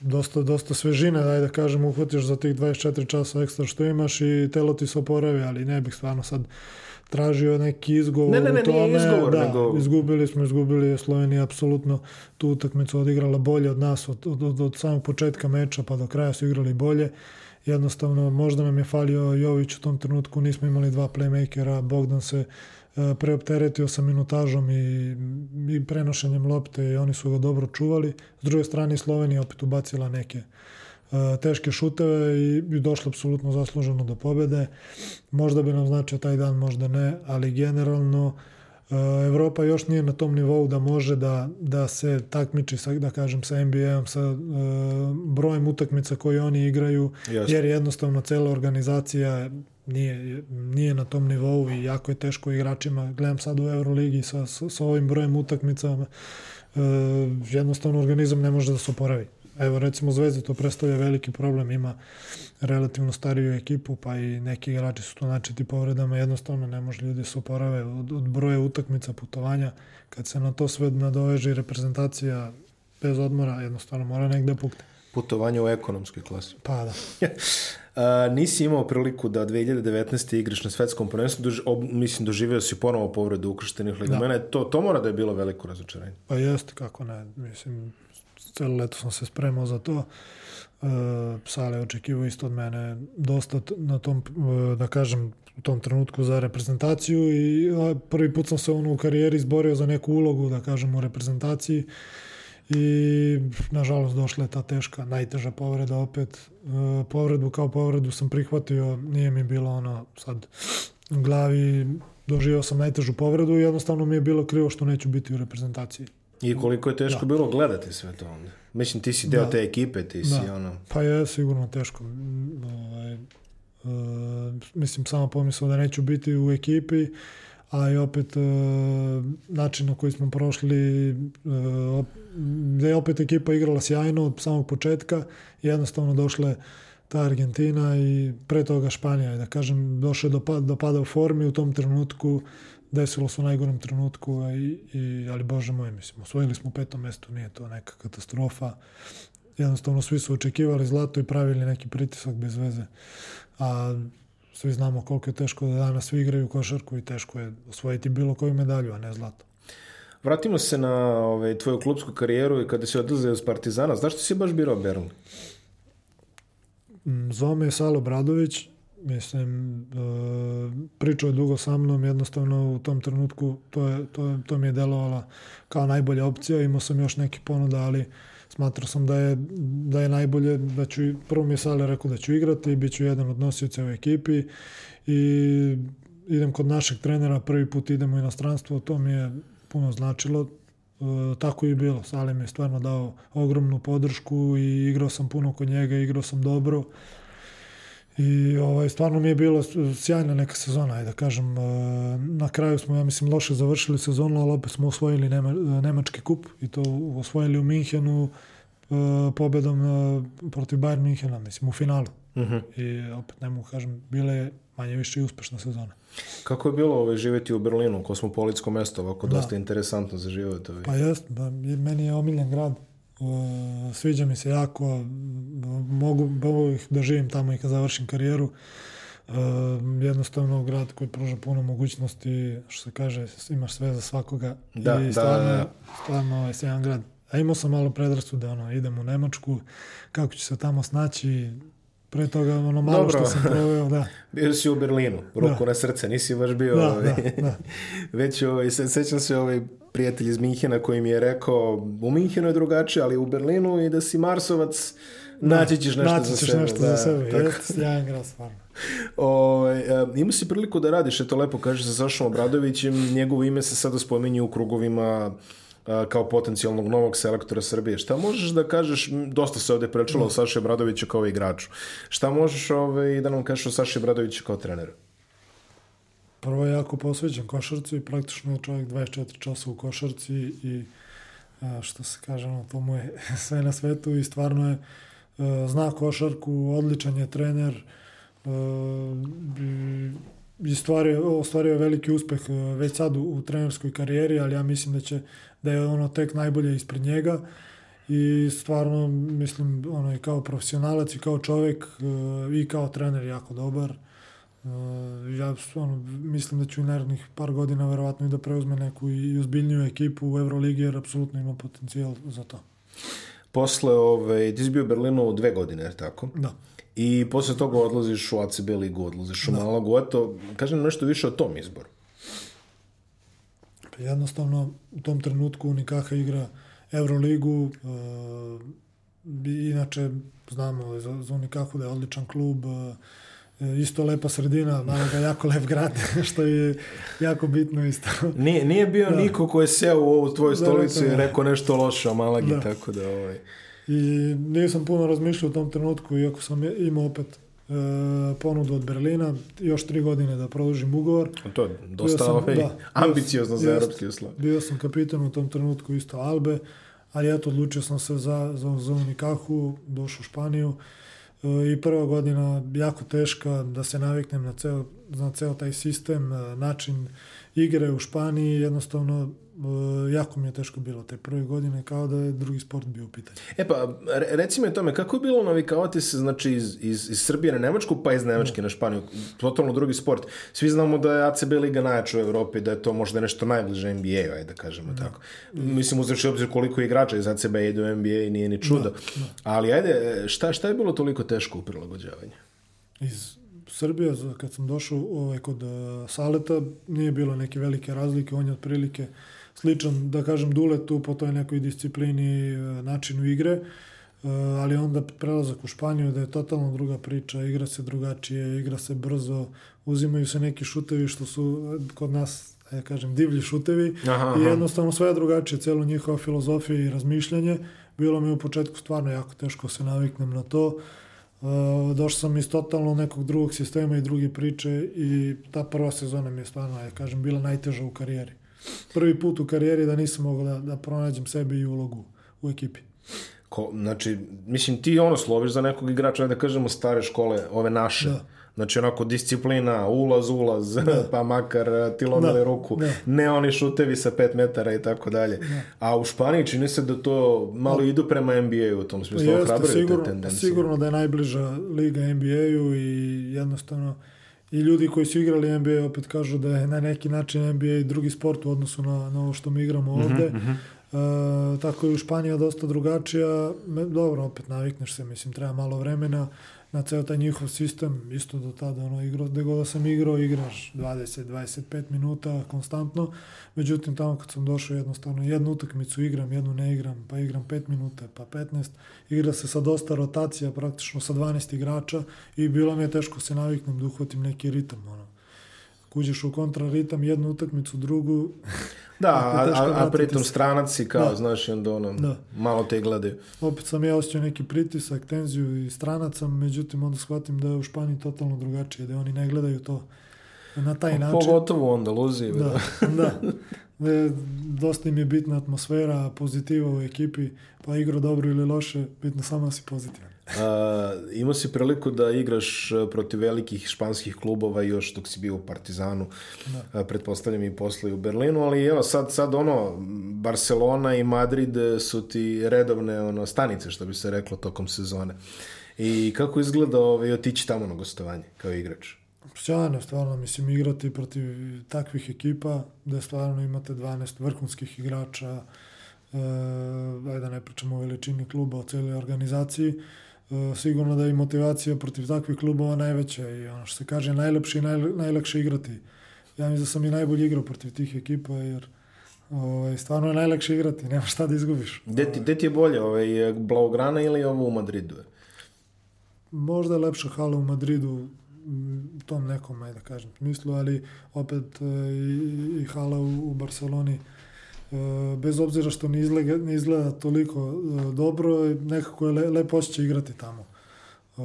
dosta, dosta svežine, daj da kažem, uhvatiš za tih 24 časa ekstra što imaš i telo ti se oporavi, ali ne bih stvarno sad tražio neki izgovor ne, ne, ne, u tome. Izgovor, da, nego... izgubili smo, izgubili je Slovenija apsolutno tu utakmicu odigrala bolje od nas od, od, od, od samog početka meča pa do kraja su igrali bolje. Uh, jednostavno možda nam je falio Jović u tom trenutku, nismo imali dva playmakera, Bogdan se e, preopteretio sa minutažom i, i prenošenjem lopte i oni su ga dobro čuvali. S druge strane Slovenija opet ubacila neke teške šuteve i, i došli apsolutno zasluženo do pobede. Možda bi nam značio taj dan, možda ne, ali generalno Evropa još nije na tom nivou da može da, da se takmiči sa, da kažem, sa NBA-om, sa uh, brojem utakmica koje oni igraju, Jasne. jer jednostavno cela organizacija nije, nije na tom nivou i jako je teško igračima. Gledam sad u Euroligi sa, sa, ovim brojem utakmica, uh, jednostavno organizam ne može da se oporavi. Evo recimo Zvezda to predstavlja veliki problem, ima relativno stariju ekipu, pa i neki igrači su tu načeti povredama, jednostavno ne može ljudi se oporave od, od broja utakmica, putovanja, kad se na to sve nadoveže reprezentacija bez odmora, jednostavno mora negde pukne. Putovanje u ekonomskoj klasi. Pa da. A, nisi imao priliku da 2019. igraš na svetskom prvenstvu, dož, ob, mislim doživio si ponovo povredu ukrštenih ligamena, da. to, to mora da je bilo veliko razočarenje. Pa jeste, kako ne, mislim, celo leto sam se spremao za to. Uh, Sale očekivao isto od mene dosta na tom, uh, da kažem, u tom trenutku za reprezentaciju i prvi put sam se ono u karijeri izborio za neku ulogu, da kažem, u reprezentaciji i nažalost došla je ta teška, najteža povreda opet. Uh, povredu kao povredu sam prihvatio, nije mi bilo ono sad u glavi, doživio sam najtežu povredu i jednostavno mi je bilo krivo što neću biti u reprezentaciji. I koliko je teško da. bilo gledati sve to onda. Mislim, ti si deo da. te ekipe, ti si da. ono... Pa je sigurno teško. Ovaj, uh, mislim, samo pomislio da neću biti u ekipi, a i opet uh, način na koji smo prošli, uh, da je opet ekipa igrala sjajno od samog početka, jednostavno došle ta Argentina i pre toga Španija, da kažem, došle do, do pada u formi u tom trenutku desilo se u najgorem trenutku, i, i, ali bože moj, mislim, osvojili smo u petom mestu, nije to neka katastrofa. Jednostavno svi su očekivali zlato i pravili neki pritisak bez veze. A svi znamo koliko je teško da danas svi igraju košarku i teško je osvojiti bilo koju medalju, a ne zlato. Vratimo se na ovaj, tvoju klubsku karijeru i kada si odlazio iz Partizana. Zašto si baš birao Berlin? Mm, zvao me je Salo Bradović, Mislim, uh, pričao je dugo sa mnom, jednostavno u tom trenutku to, je, to, to mi je delovalo kao najbolja opcija. Imao sam još neki ponuda, ali smatrao sam da je, da je najbolje, da ću, prvo mi je Sale rekao da ću igrati, bit ću jedan od nosioca u ekipi i idem kod našeg trenera, prvi put idemo u inostranstvo, to mi je puno značilo. E, tako i bilo. Sale mi je stvarno dao ogromnu podršku i igrao sam puno kod njega, igrao sam dobro. I ovaj, stvarno mi je bila sjajna neka sezona, ajde da kažem. E, na kraju smo, ja mislim, loše završili sezonu, ali opet smo osvojili Nema, Nemački kup i to osvojili u Minhenu e, pobedom protiv Bayern Minhena, mislim, u finalu. Uh mhm. -huh. I opet ne mogu kažem, bile je manje više i uspešna sezona. Kako je bilo ovaj, živjeti u Berlinu, kosmopolitsko mesto, ovako da. dosta interesantno za život? Ovaj. Pa jest, ba, meni je omiljen grad sviđa mi se jako, mogu, mogu ih da živim tamo i kad završim karijeru. Uh, jednostavno grad koji pruža puno mogućnosti, što se kaže, imaš sve za svakoga. Da, I stvarno, da, da. stvarno ovaj, sjajan grad. A imao sam malo predrasu da ono, idem u Nemačku, kako ću se tamo snaći, pre toga ono malo Dobro. što sam proveo, da. bio si u Berlinu, ruku da. na srce, nisi baš bio, da, ovaj, da, da. već ovaj, sećam se ovaj prijatelj iz Minhena koji mi je rekao u Minhenu je drugačije, ali u Berlinu i da si Marsovac, da, naći ćeš nešto naći za sebe. nešto da, za sebe, tako. jest, sjajan grad, stvarno. O, ovaj, imao si priliku da radiš, eto lepo kažeš sa Sašom Obradovićem, njegovo ime se sada spominje u krugovima kao potencijalnog novog selektora Srbije. Šta možeš da kažeš, dosta se ovde prečalo o Saši Obradoviću kao igraču, šta možeš ovaj, da nam kažeš o Saši Obradoviću kao treneru? Prvo je jako posveđen košarcu i praktično je čovjek 24 časa u košarci i što se kaže, no, to mu je sve na svetu i stvarno je zna košarku, odličan je trener i stvario, ostvario veliki uspeh već sad u, u trenerskoj karijeri, ali ja mislim da će da je ono tek najbolje ispred njega i stvarno mislim ono i kao profesionalac i kao čovjek i kao trener jako dobar Uh, ja ono, mislim da ću i narednih par godina verovatno i da preuzme neku i ozbiljniju ekipu u Euroligi jer apsolutno ima potencijal za to. Posle, ove, ti si bio u Berlinu dve godine, jer tako? Da. I posle toga odlaziš u ACB ligu, odlaziš u da. Malagu. Eto, kažem nešto više o tom izboru. Pa jednostavno, u tom trenutku Unikaha igra Euroligu, uh, inače znamo za, za Unikahu da je odličan klub, e, isto lepa sredina, malo ga jako lep grad, što je jako bitno isto. Nije, nije bio da. niko ko je seo u ovu tvoju stolicu da, da, i rekao nešto loše o Malagi, da. tako da ovaj... I nisam puno razmišljao u tom trenutku, iako sam imao opet e, ponudu od Berlina, još tri godine da produžim ugovor. To je dosta sam, ovaj, da, ambiciozno za evropski uslov. Bio sam kapitan u tom trenutku isto Albe, ali eto, odlučio sam se za, za, za Unikahu, došao u Španiju e, i prva godina jako teška da se naviknem na ceo, na ceo taj sistem, e, način igre u Španiji, jednostavno e, jako mi je teško bilo te prve godine kao da je drugi sport bio u pitanju. E pa, reci mi tome, kako je bilo navikavati se znači, iz, iz, iz Srbije na Nemačku pa iz Nemačke no. Da. na Španiju? Totalno drugi sport. Svi znamo da je ACB liga najjača u Evropi, da je to možda nešto najbliže NBA-u, ajde da kažemo no. Da. tako. Mislim, uzreši obzir koliko igrača iz ACB ide u NBA i nije ni čudo. No. No. Ali ajde, šta, šta je bilo toliko teško u prilagođavanju? Iz Srbija, kad sam došao ovaj, kod uh, Saleta, nije bilo neke velike razlike, on je otprilike sličan, da kažem, Duletu po toj nekoj disciplini, uh, načinu igre, uh, ali onda prelazak u Španiju da je totalno druga priča, igra se drugačije, igra se brzo, uzimaju se neki šutevi što su kod nas, ja kažem, divlji šutevi aha, aha. i jednostavno sve je drugačije, celo njihova filozofija i razmišljanje. Bilo mi u početku stvarno jako teško se naviknem na to. Uh, došao sam iz totalno nekog drugog sistema i druge priče i ta prva sezona mi je stvarno, ja kažem, bila najteža u karijeri. Prvi put u karijeri da nisam mogao da, da pronađem sebi i ulogu u ekipi. Ko, znači, mislim, ti ono sloviš za nekog igrača, da kažemo, stare škole, ove naše. Da Znači onako disciplina, ulaz, ulaz, da. pa makar eh, ti lomili da. ruku, da. ne oni šutevi sa 5 metara i tako dalje. Da. A u Španiji čini se da to malo da. idu prema NBA-u u tom smislu, Jeste, sigurno, te tendencije. Sigurno da je najbliža liga NBA-u i jednostavno i ljudi koji su igrali NBA opet kažu da je na neki način NBA drugi sport u odnosu na, na ovo što mi igramo mhm, ovde. Mm -hmm. Uh, tako je u Španija dosta drugačija. Dobro, opet navikneš se, mislim, treba malo vremena na ceo taj njihov sistem, isto do tada ono, igro, gde god da sam igrao, igraš 20-25 minuta konstantno, međutim tamo kad sam došao jednostavno jednu utakmicu igram, jednu ne igram, pa igram 5 minuta, pa 15, igra se sa dosta rotacija, praktično sa 12 igrača i bilo mi je teško se naviknem da uhvatim neki ritam, ono. Kuđeš u kontraritam, jednu utakmicu, drugu, Da, a, a, a pritom stranac si kao, da. znaš, onda ono, da. malo te glede. Opet sam ja osjećao neki pritisak, tenziju i stranaca, međutim onda shvatim da je u Španiji totalno drugačije, da oni ne gledaju to na taj način. Pogotovo onda luzi. Da, da. E, dosta im je bitna atmosfera, pozitiva u ekipi, pa igro dobro ili loše, bitno samo da si pozitivan. A, imao si priliku da igraš e, protiv velikih španskih klubova još dok si bio u Partizanu, da. A, pretpostavljam i posle u Berlinu, ali evo sad, sad ono, Barcelona i Madrid su ti redovne ono, stanice, što bi se reklo, tokom sezone. I kako izgleda ovaj, otići tamo na gostovanje kao igrač? Sjajno, stvarno, mislim, igrati protiv takvih ekipa, da stvarno imate 12 vrhunskih igrača, e, ajde da ne pričamo o veličini kluba, o cijeloj organizaciji, E, sigurno da je motivacija protiv takvih klubova najveća i ono što se kaže najlepše i naj, najlakše igrati. Ja mislim da sam i najbolji igrao protiv tih ekipa jer ovaj, stvarno je najlakše igrati, nema šta da izgubiš. Gde ti, gde ti je bolje, ovaj, Blaugrana ili ovo u Madridu? Možda je lepša hala u Madridu, u tom nekom, ajde da kažem, smislu, ali opet e, i, i hala u, u Barceloni E, bez obzira što ne izgleda, ne izgleda toliko e, dobro, nekako je le, lepo osjećaj igrati tamo. E,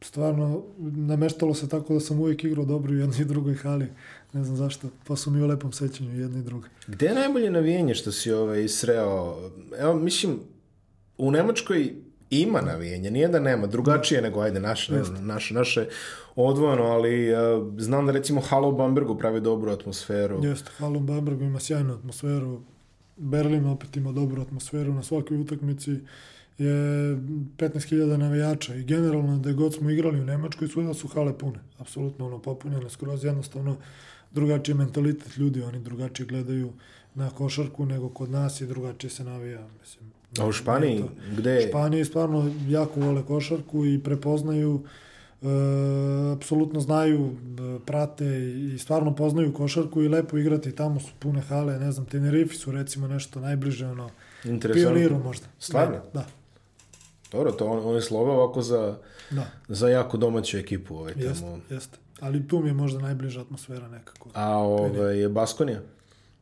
stvarno, nameštalo se tako da sam uvijek igrao dobro u jednoj i drugoj hali. Ne znam zašto, pa su mi u lepom sećanju jedni i drugi. Gde je najbolje navijenje što si ovaj, sreo? Evo, mislim, u Nemačkoj ima navijenje, nije da nema, drugačije nego, ajde, naše, naše, naše odvojeno, ali uh, znam da recimo Halo Bambergu pravi dobru atmosferu. Jeste, Halo Bambergu ima sjajnu atmosferu, Berlin opet ima dobru atmosferu, na svakoj utakmici je 15.000 navijača i generalno da god smo igrali u Nemačkoj svuda su hale pune, apsolutno ono popunjene skroz jednostavno drugačiji mentalitet ljudi, oni drugačije gledaju na košarku nego kod nas i drugačije se navija, mislim. A u Španiji, gde je? Španiji stvarno jako vole košarku i prepoznaju e, apsolutno znaju, e, prate i stvarno poznaju košarku i lepo igrati, tamo su pune hale, ne znam, Tenerife su recimo nešto najbliže, ono, pioniru možda. Stvarno? Da, Dobro, to on, on je slove ovako za, da, za jako domaću ekipu. Ovaj, jeste, tamo. jeste. Ali tu mi je možda najbliža atmosfera nekako. A ovaj, je Baskonija?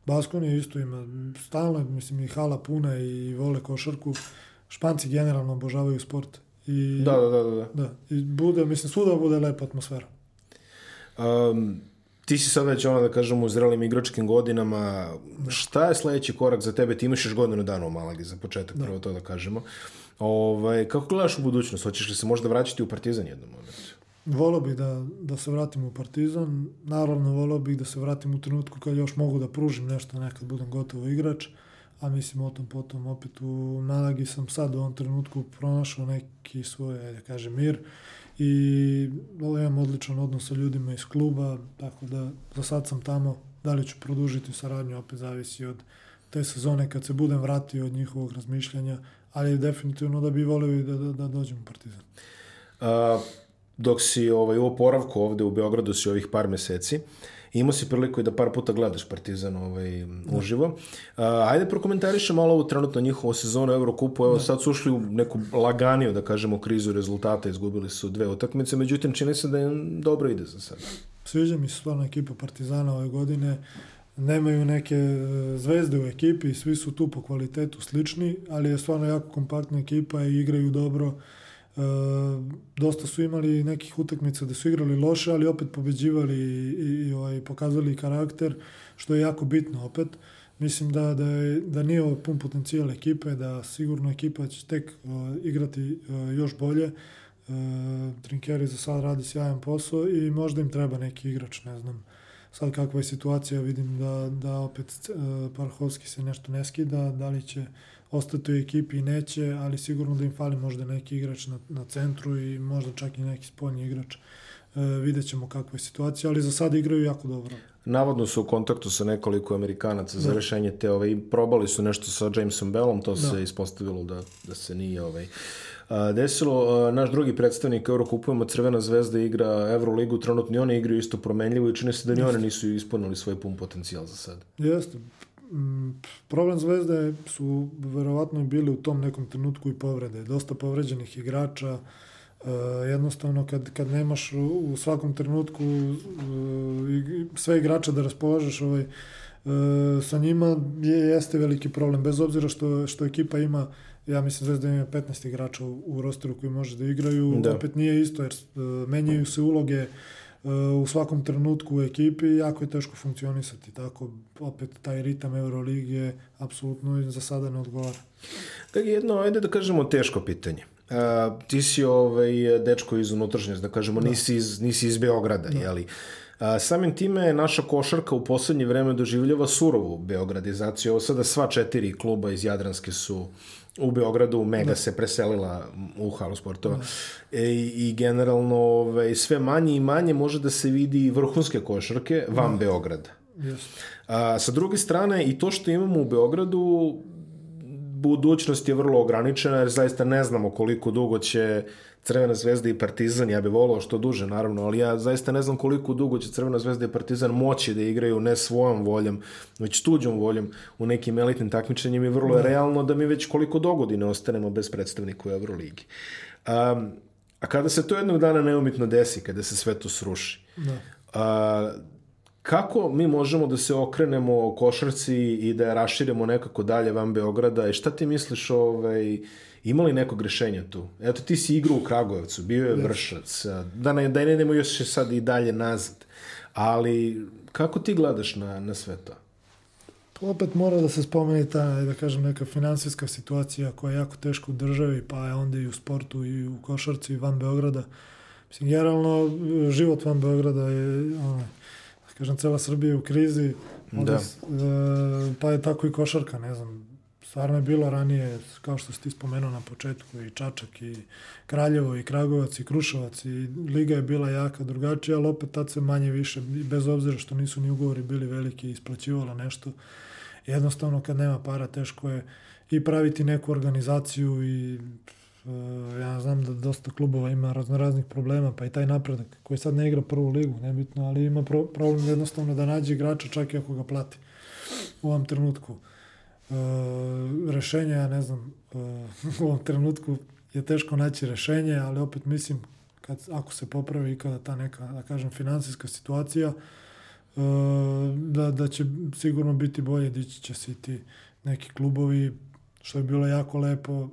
Baskonija isto ima, stalno, mislim, i hala puna i vole košarku. Španci generalno obožavaju sport. I, Da, da, da, da. da. da. I bude, mislim, svuda bude lepa atmosfera. Um, ti si sad već ono da kažemo u zrelim igračkim godinama. Šta je sledeći korak za tebe? Ti imaš još godinu dana u Malagi za početak, prvo to da kažemo. Ovaj, kako gledaš u budućnost? Hoćeš li se možda vraćati u Partizan jednom momentu? Volio bih da, da se vratim u Partizan. Naravno, volio bih da se vratim u trenutku kad još mogu da pružim nešto, nekad budem gotovo igrač. A mislim, o tom potom opet u Malagi sam sad u ovom trenutku pronašao neki svoj, da kažem, mir. I imam odličan odnos sa ljudima iz kluba, tako da za sad sam tamo. Da li ću produžiti saradnju, opet zavisi od te sezone kad se budem vratio od njihovog razmišljanja, ali definitivno da bi volio da, da, da dođem u Partizan. A, dok si ovaj, u oporavku ovde u Beogradu si ovih par meseci, imao si priliku i da par puta gledaš Partizan ovaj, uživo. A, ajde prokomentariše malo ovu trenutno njihovu sezonu Eurokupu. Evo sad su ušli u neku laganiju, da kažemo, krizu rezultata. Izgubili su dve utakmice, međutim čini se da im dobro ide za sada. Sviđa mi se stvarno ekipa Partizana ove godine. Nemaju neke e, zvezde u ekipi, svi su tu po kvalitetu slični, ali je stvarno jako kompaktna ekipa i igraju dobro. E, dosta su imali nekih utakmica da su igrali loše, ali opet pobeđivali i, i, i ovaj, pokazali karakter, što je jako bitno opet. Mislim da, da, je, da nije ovo pun potencijal ekipe, da sigurno ekipa će tek uh, igrati uh, još bolje. Uh, Trinkeri za sad radi sjajan posao i možda im treba neki igrač, ne znam. Sad kakva je situacija, vidim da, da opet uh, Parhovski se nešto ne skida, da li će ostati u ekipi i neće, ali sigurno da im fali možda neki igrač na, na centru i možda čak i neki spoljni igrač. Uh, vidjet ćemo kakva je situacija, ali za sad igraju jako dobro. Navodno su u kontaktu sa nekoliko Amerikanaca za rešenje te, ovaj, probali su nešto sa Jamesom Bellom, to se ispostavilo da, da se nije ovaj, desilo. Naš drugi predstavnik Eurokupujemo Crvena zvezda igra Euroligu, trenutno i oni igraju isto promenljivo i čini se da ni oni nisu ispunili svoj pun potencijal za sad. Jeste. Mm, Problem Zvezde su verovatno bili u tom nekom trenutku i povrede. Dosta povređenih igrača, Uh, jednostavno kad, kad nemaš u, svakom trenutku i- sve igrače da raspolažeš ovaj, uh, sa njima je, jeste veliki problem bez obzira što, što ekipa ima ja mislim Zvezda ima 15 igrača u, u rosteru koji može da igraju Da. opet nije isto jer uh, menjaju se uloge uh, u svakom trenutku u ekipi jako je teško funkcionisati tako opet taj ritam Euroligije apsolutno za sada ne odgovara jedno, ajde da kažemo teško pitanje. A, ti si ovaj, dečko iz unutrašnjosti, da kažemo, nisi iz, nisi iz Beograda, jeli? A, samim time naša košarka u poslednje vreme doživljava surovu beogradizaciju. Ovo sada sva četiri kluba iz Jadranske su u Beogradu, Mega se preselila u halu sportova e, i generalno ovaj, sve manje i manje može da se vidi vrhunske košarke van Beograda. Jeste. A, sa druge strane, i to što imamo u Beogradu, budućnost je vrlo ograničena, jer zaista ne znamo koliko dugo će Crvena zvezda i Partizan, ja bih volao što duže naravno, ali ja zaista ne znam koliko dugo će Crvena zvezda i Partizan moći da igraju ne svojom voljom, već tuđom voljom u nekim elitnim takmičenjima i vrlo je realno da mi već koliko dogodine ostanemo bez predstavnika u Euroligi. Um, a kada se to jednog dana neumitno desi, kada se sve to sruši, Da. a, kako mi možemo da se okrenemo košarci i da je raširimo nekako dalje van Beograda i šta ti misliš ovaj, ima li nekog rešenja tu? Eto ti si igrao u Kragujevcu, bio je vršac, da ne, da ne idemo još sad i dalje nazad, ali kako ti gledaš na, na sve to? Opet mora da se spomeni ta, da kažem, neka finansijska situacija koja je jako teška u državi, pa je onda i u sportu i u košarci i van Beograda. Mislim, generalno, život van Beograda je, ono, da kažem, cela Srbija je u krizi, onda, Da. e, pa je tako i košarka, ne znam, stvarno je bilo ranije, kao što si ti spomenuo na početku, i Čačak, i Kraljevo, i Kragovac, i Kruševac, i Liga je bila jaka drugačija, ali opet tad se manje više, bez obzira što nisu ni ugovori bili veliki, isplaćivala nešto. Jednostavno, kad nema para, teško je i praviti neku organizaciju i e, ja znam da dosta klubova ima raznoraznih problema, pa i taj napredak koji sad ne igra prvu ligu, nebitno, ali ima pro, problem jednostavno da nađe igrača čak i ako ga plati u ovom trenutku. Rešenja, ja ne znam, u ovom trenutku je teško naći rešenje, ali opet mislim kad, ako se popravi ikada ta neka, da kažem, finansijska situacija, da, da će sigurno biti bolje, dići će se i ti neki klubovi, što je bilo jako lepo,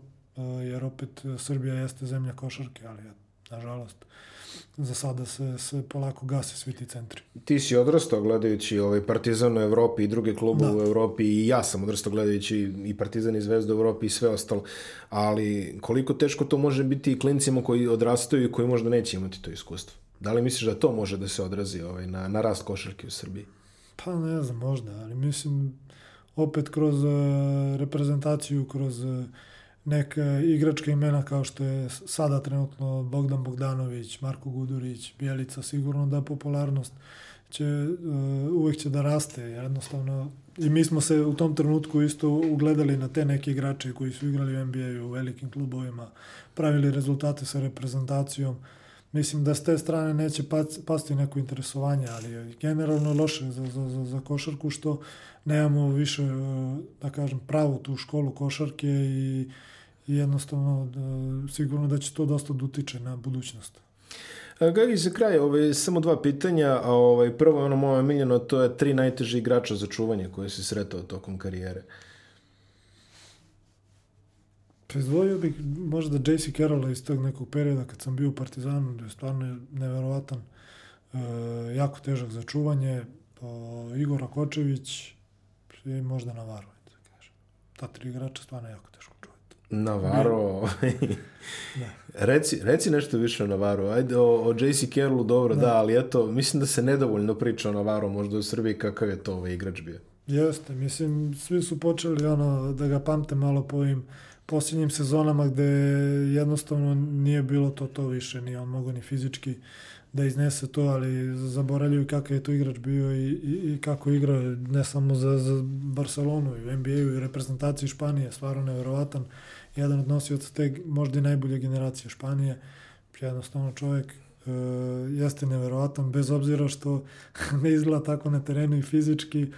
jer opet Srbija jeste zemlja košarke, ali nažalost za sada se, se polako gase svi ti centri. Ti si odrastao gledajući ovaj Partizan u Evropi i druge klubove da. u Evropi i ja sam odrastao gledajući i Partizan i Zvezda u Evropi i sve ostalo, ali koliko teško to može biti i klincima koji odrastaju i koji možda neće imati to iskustvo? Da li misliš da to može da se odrazi ovaj, na, na rast košarke u Srbiji? Pa ne znam, možda, ali mislim opet kroz uh, reprezentaciju, kroz uh, neka igračka imena kao što je sada trenutno Bogdan Bogdanović, Marko Gudurić, Bjelica, sigurno da popularnost će, uh, uvek će da raste, jednostavno i mi smo se u tom trenutku isto ugledali na te neke igrače koji su igrali u NBA u velikim klubovima, pravili rezultate sa reprezentacijom, mislim da s te strane neće pasti neko interesovanje, ali generalno loše za, za, za, za košarku što nemamo više, uh, da kažem, pravu tu školu košarke i i jednostavno da, sigurno da će to dosta da utiče na budućnost. Gagi, za kraj, ovaj, samo dva pitanja, a ovaj, prvo je ono moje miljeno, to je tri najteži igrača za čuvanje koje si sretao tokom karijere. Pa izdvojio bih možda JC Carrolla iz tog nekog perioda kad sam bio u Partizanu, gde je stvarno neverovatan, e, jako težak za čuvanje, pa Igora Kočević i možda Navarro, da kažem. Ta tri igrača stvarno jako teško. Navaro. Reci, reci nešto više o Navaru. Ajde, o, o JC Carrollu dobro, da. da. ali eto, mislim da se nedovoljno priča o Navaru, možda u Srbiji kakav je to ovaj igrač bio. Jeste, mislim, svi su počeli ono, da ga pamte malo po ovim posljednjim sezonama gde jednostavno nije bilo to to više, nije on mogo ni fizički da iznese to, ali zaboravljaju kakav je to igrač bio i, i, i kako igra ne samo za, za Barcelonu i u NBA-u i reprezentaciji Španije, stvarno nevjerovatan jedan od nosioca te možda i najbolje generacije Španije. Jednostavno čovjek e, jeste neverovatan, bez obzira što ne izgleda tako na terenu i fizički. E,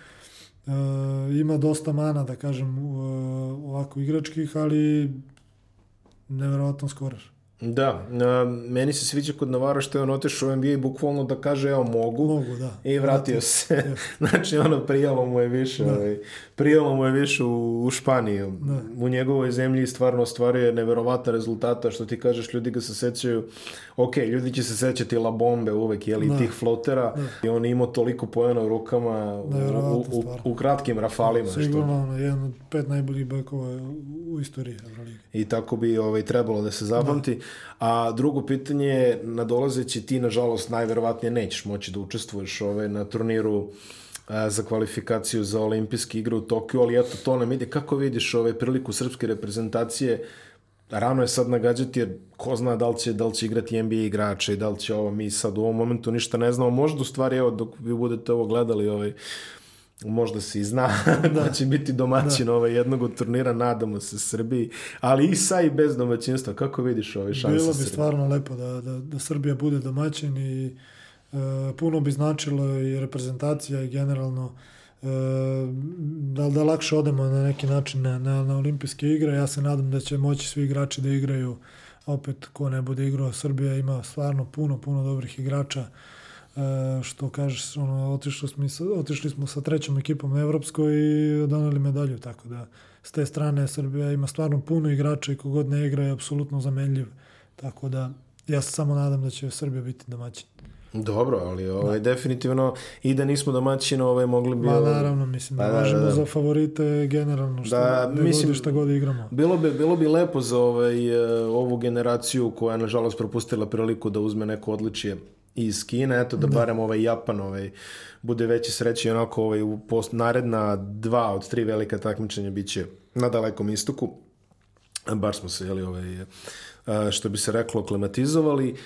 ima dosta mana, da kažem, u, ovako igračkih, ali neverovatan skoraš. Da, meni se sviđa kod Navara što je on otešao u NBA bukvalno da kaže evo mogu, mogu da. i vratio se. znači ono prijalo mu je više, da. ovaj, prijalo mu je više u, u Španiju. Da. U njegovoj zemlji stvarno ostvaruje neverovatna rezultata što ti kažeš ljudi ga se sećaju ok, ljudi će se sećati La Bombe uvek, jeli, da. tih flotera da. i on imao toliko pojena u rukama u, u, u, kratkim rafalima. Sigurno, što... jedan od pet najboljih bekova u istoriji Euroligi. I tako bi ovaj, trebalo da se zapamti. Da. A drugo pitanje je, nadolazeći ti, nažalost, najverovatnije nećeš moći da učestvuješ ovaj, na turniru a, za kvalifikaciju za olimpijske igre u Tokiju, ali eto, to nam ide. Kako vidiš ovaj priliku srpske reprezentacije rano je sad nagađati jer ko zna da li će, da li će igrati NBA igrače i da li će ovo mi sad u ovom momentu ništa ne znamo. Možda u stvari, evo, dok vi budete ovo gledali, ovaj, možda se i zna da, da će biti domaćin da. ovaj jednog od turnira, nadamo se Srbiji, ali i sa i bez domaćinstva. Kako vidiš ove šanse Bilo bi Srbije? stvarno lepo da, da, da Srbija bude domaćin i e, puno bi značilo i reprezentacija i generalno e, da, da lakše odemo na neki način na, na, na olimpijske igre. Ja se nadam da će moći svi igrači da igraju opet ko ne bude igrao. Srbija ima stvarno puno, puno dobrih igrača što kažeš, ono, otišli smo, sa, otišli smo sa trećom ekipom na Evropskoj i doneli medalju, tako da s te strane Srbija ima stvarno puno igrača i kogod ne igra je apsolutno zamenljiv, tako da ja se samo nadam da će Srbija biti domaćin. Dobro, ali ovaj, da. definitivno i da nismo domaćini, ovaj, mogli bi... Ma naravno, mislim da, da važemo da, da. za favorite generalno, što da, mislim, god šta god igramo. Bilo bi, bilo bi lepo za ovaj, e, ovu generaciju koja je nažalost propustila priliku da uzme neko odličije iz Kine, eto da, da. barem ovaj Japan ovaj, bude veći sreći onako ovaj, u post, naredna dva od tri velika takmičenja biće na dalekom istoku. Bar smo se, jeli, ovaj, što bi se reklo, klimatizovali. Uh,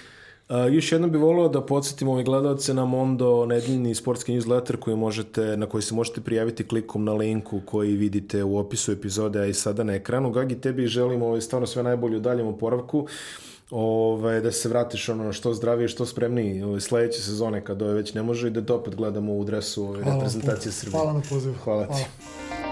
još jednom bih volio da podsjetim ove gledalce na Mondo nedeljni sportski newsletter koji možete, na koji se možete prijaviti klikom na linku koji vidite u opisu epizode, a i sada na ekranu. Gagi, tebi želimo ovaj, stvarno sve najbolje u daljem oporavku ovaj, da se vratiš ono što zdravije, što spremniji ovaj, sledeće sezone kad ove već ne može i da to opet gledamo u dresu ove, reprezentacije Srbije. Hvala na pozivu. Hvala ti. Hvala.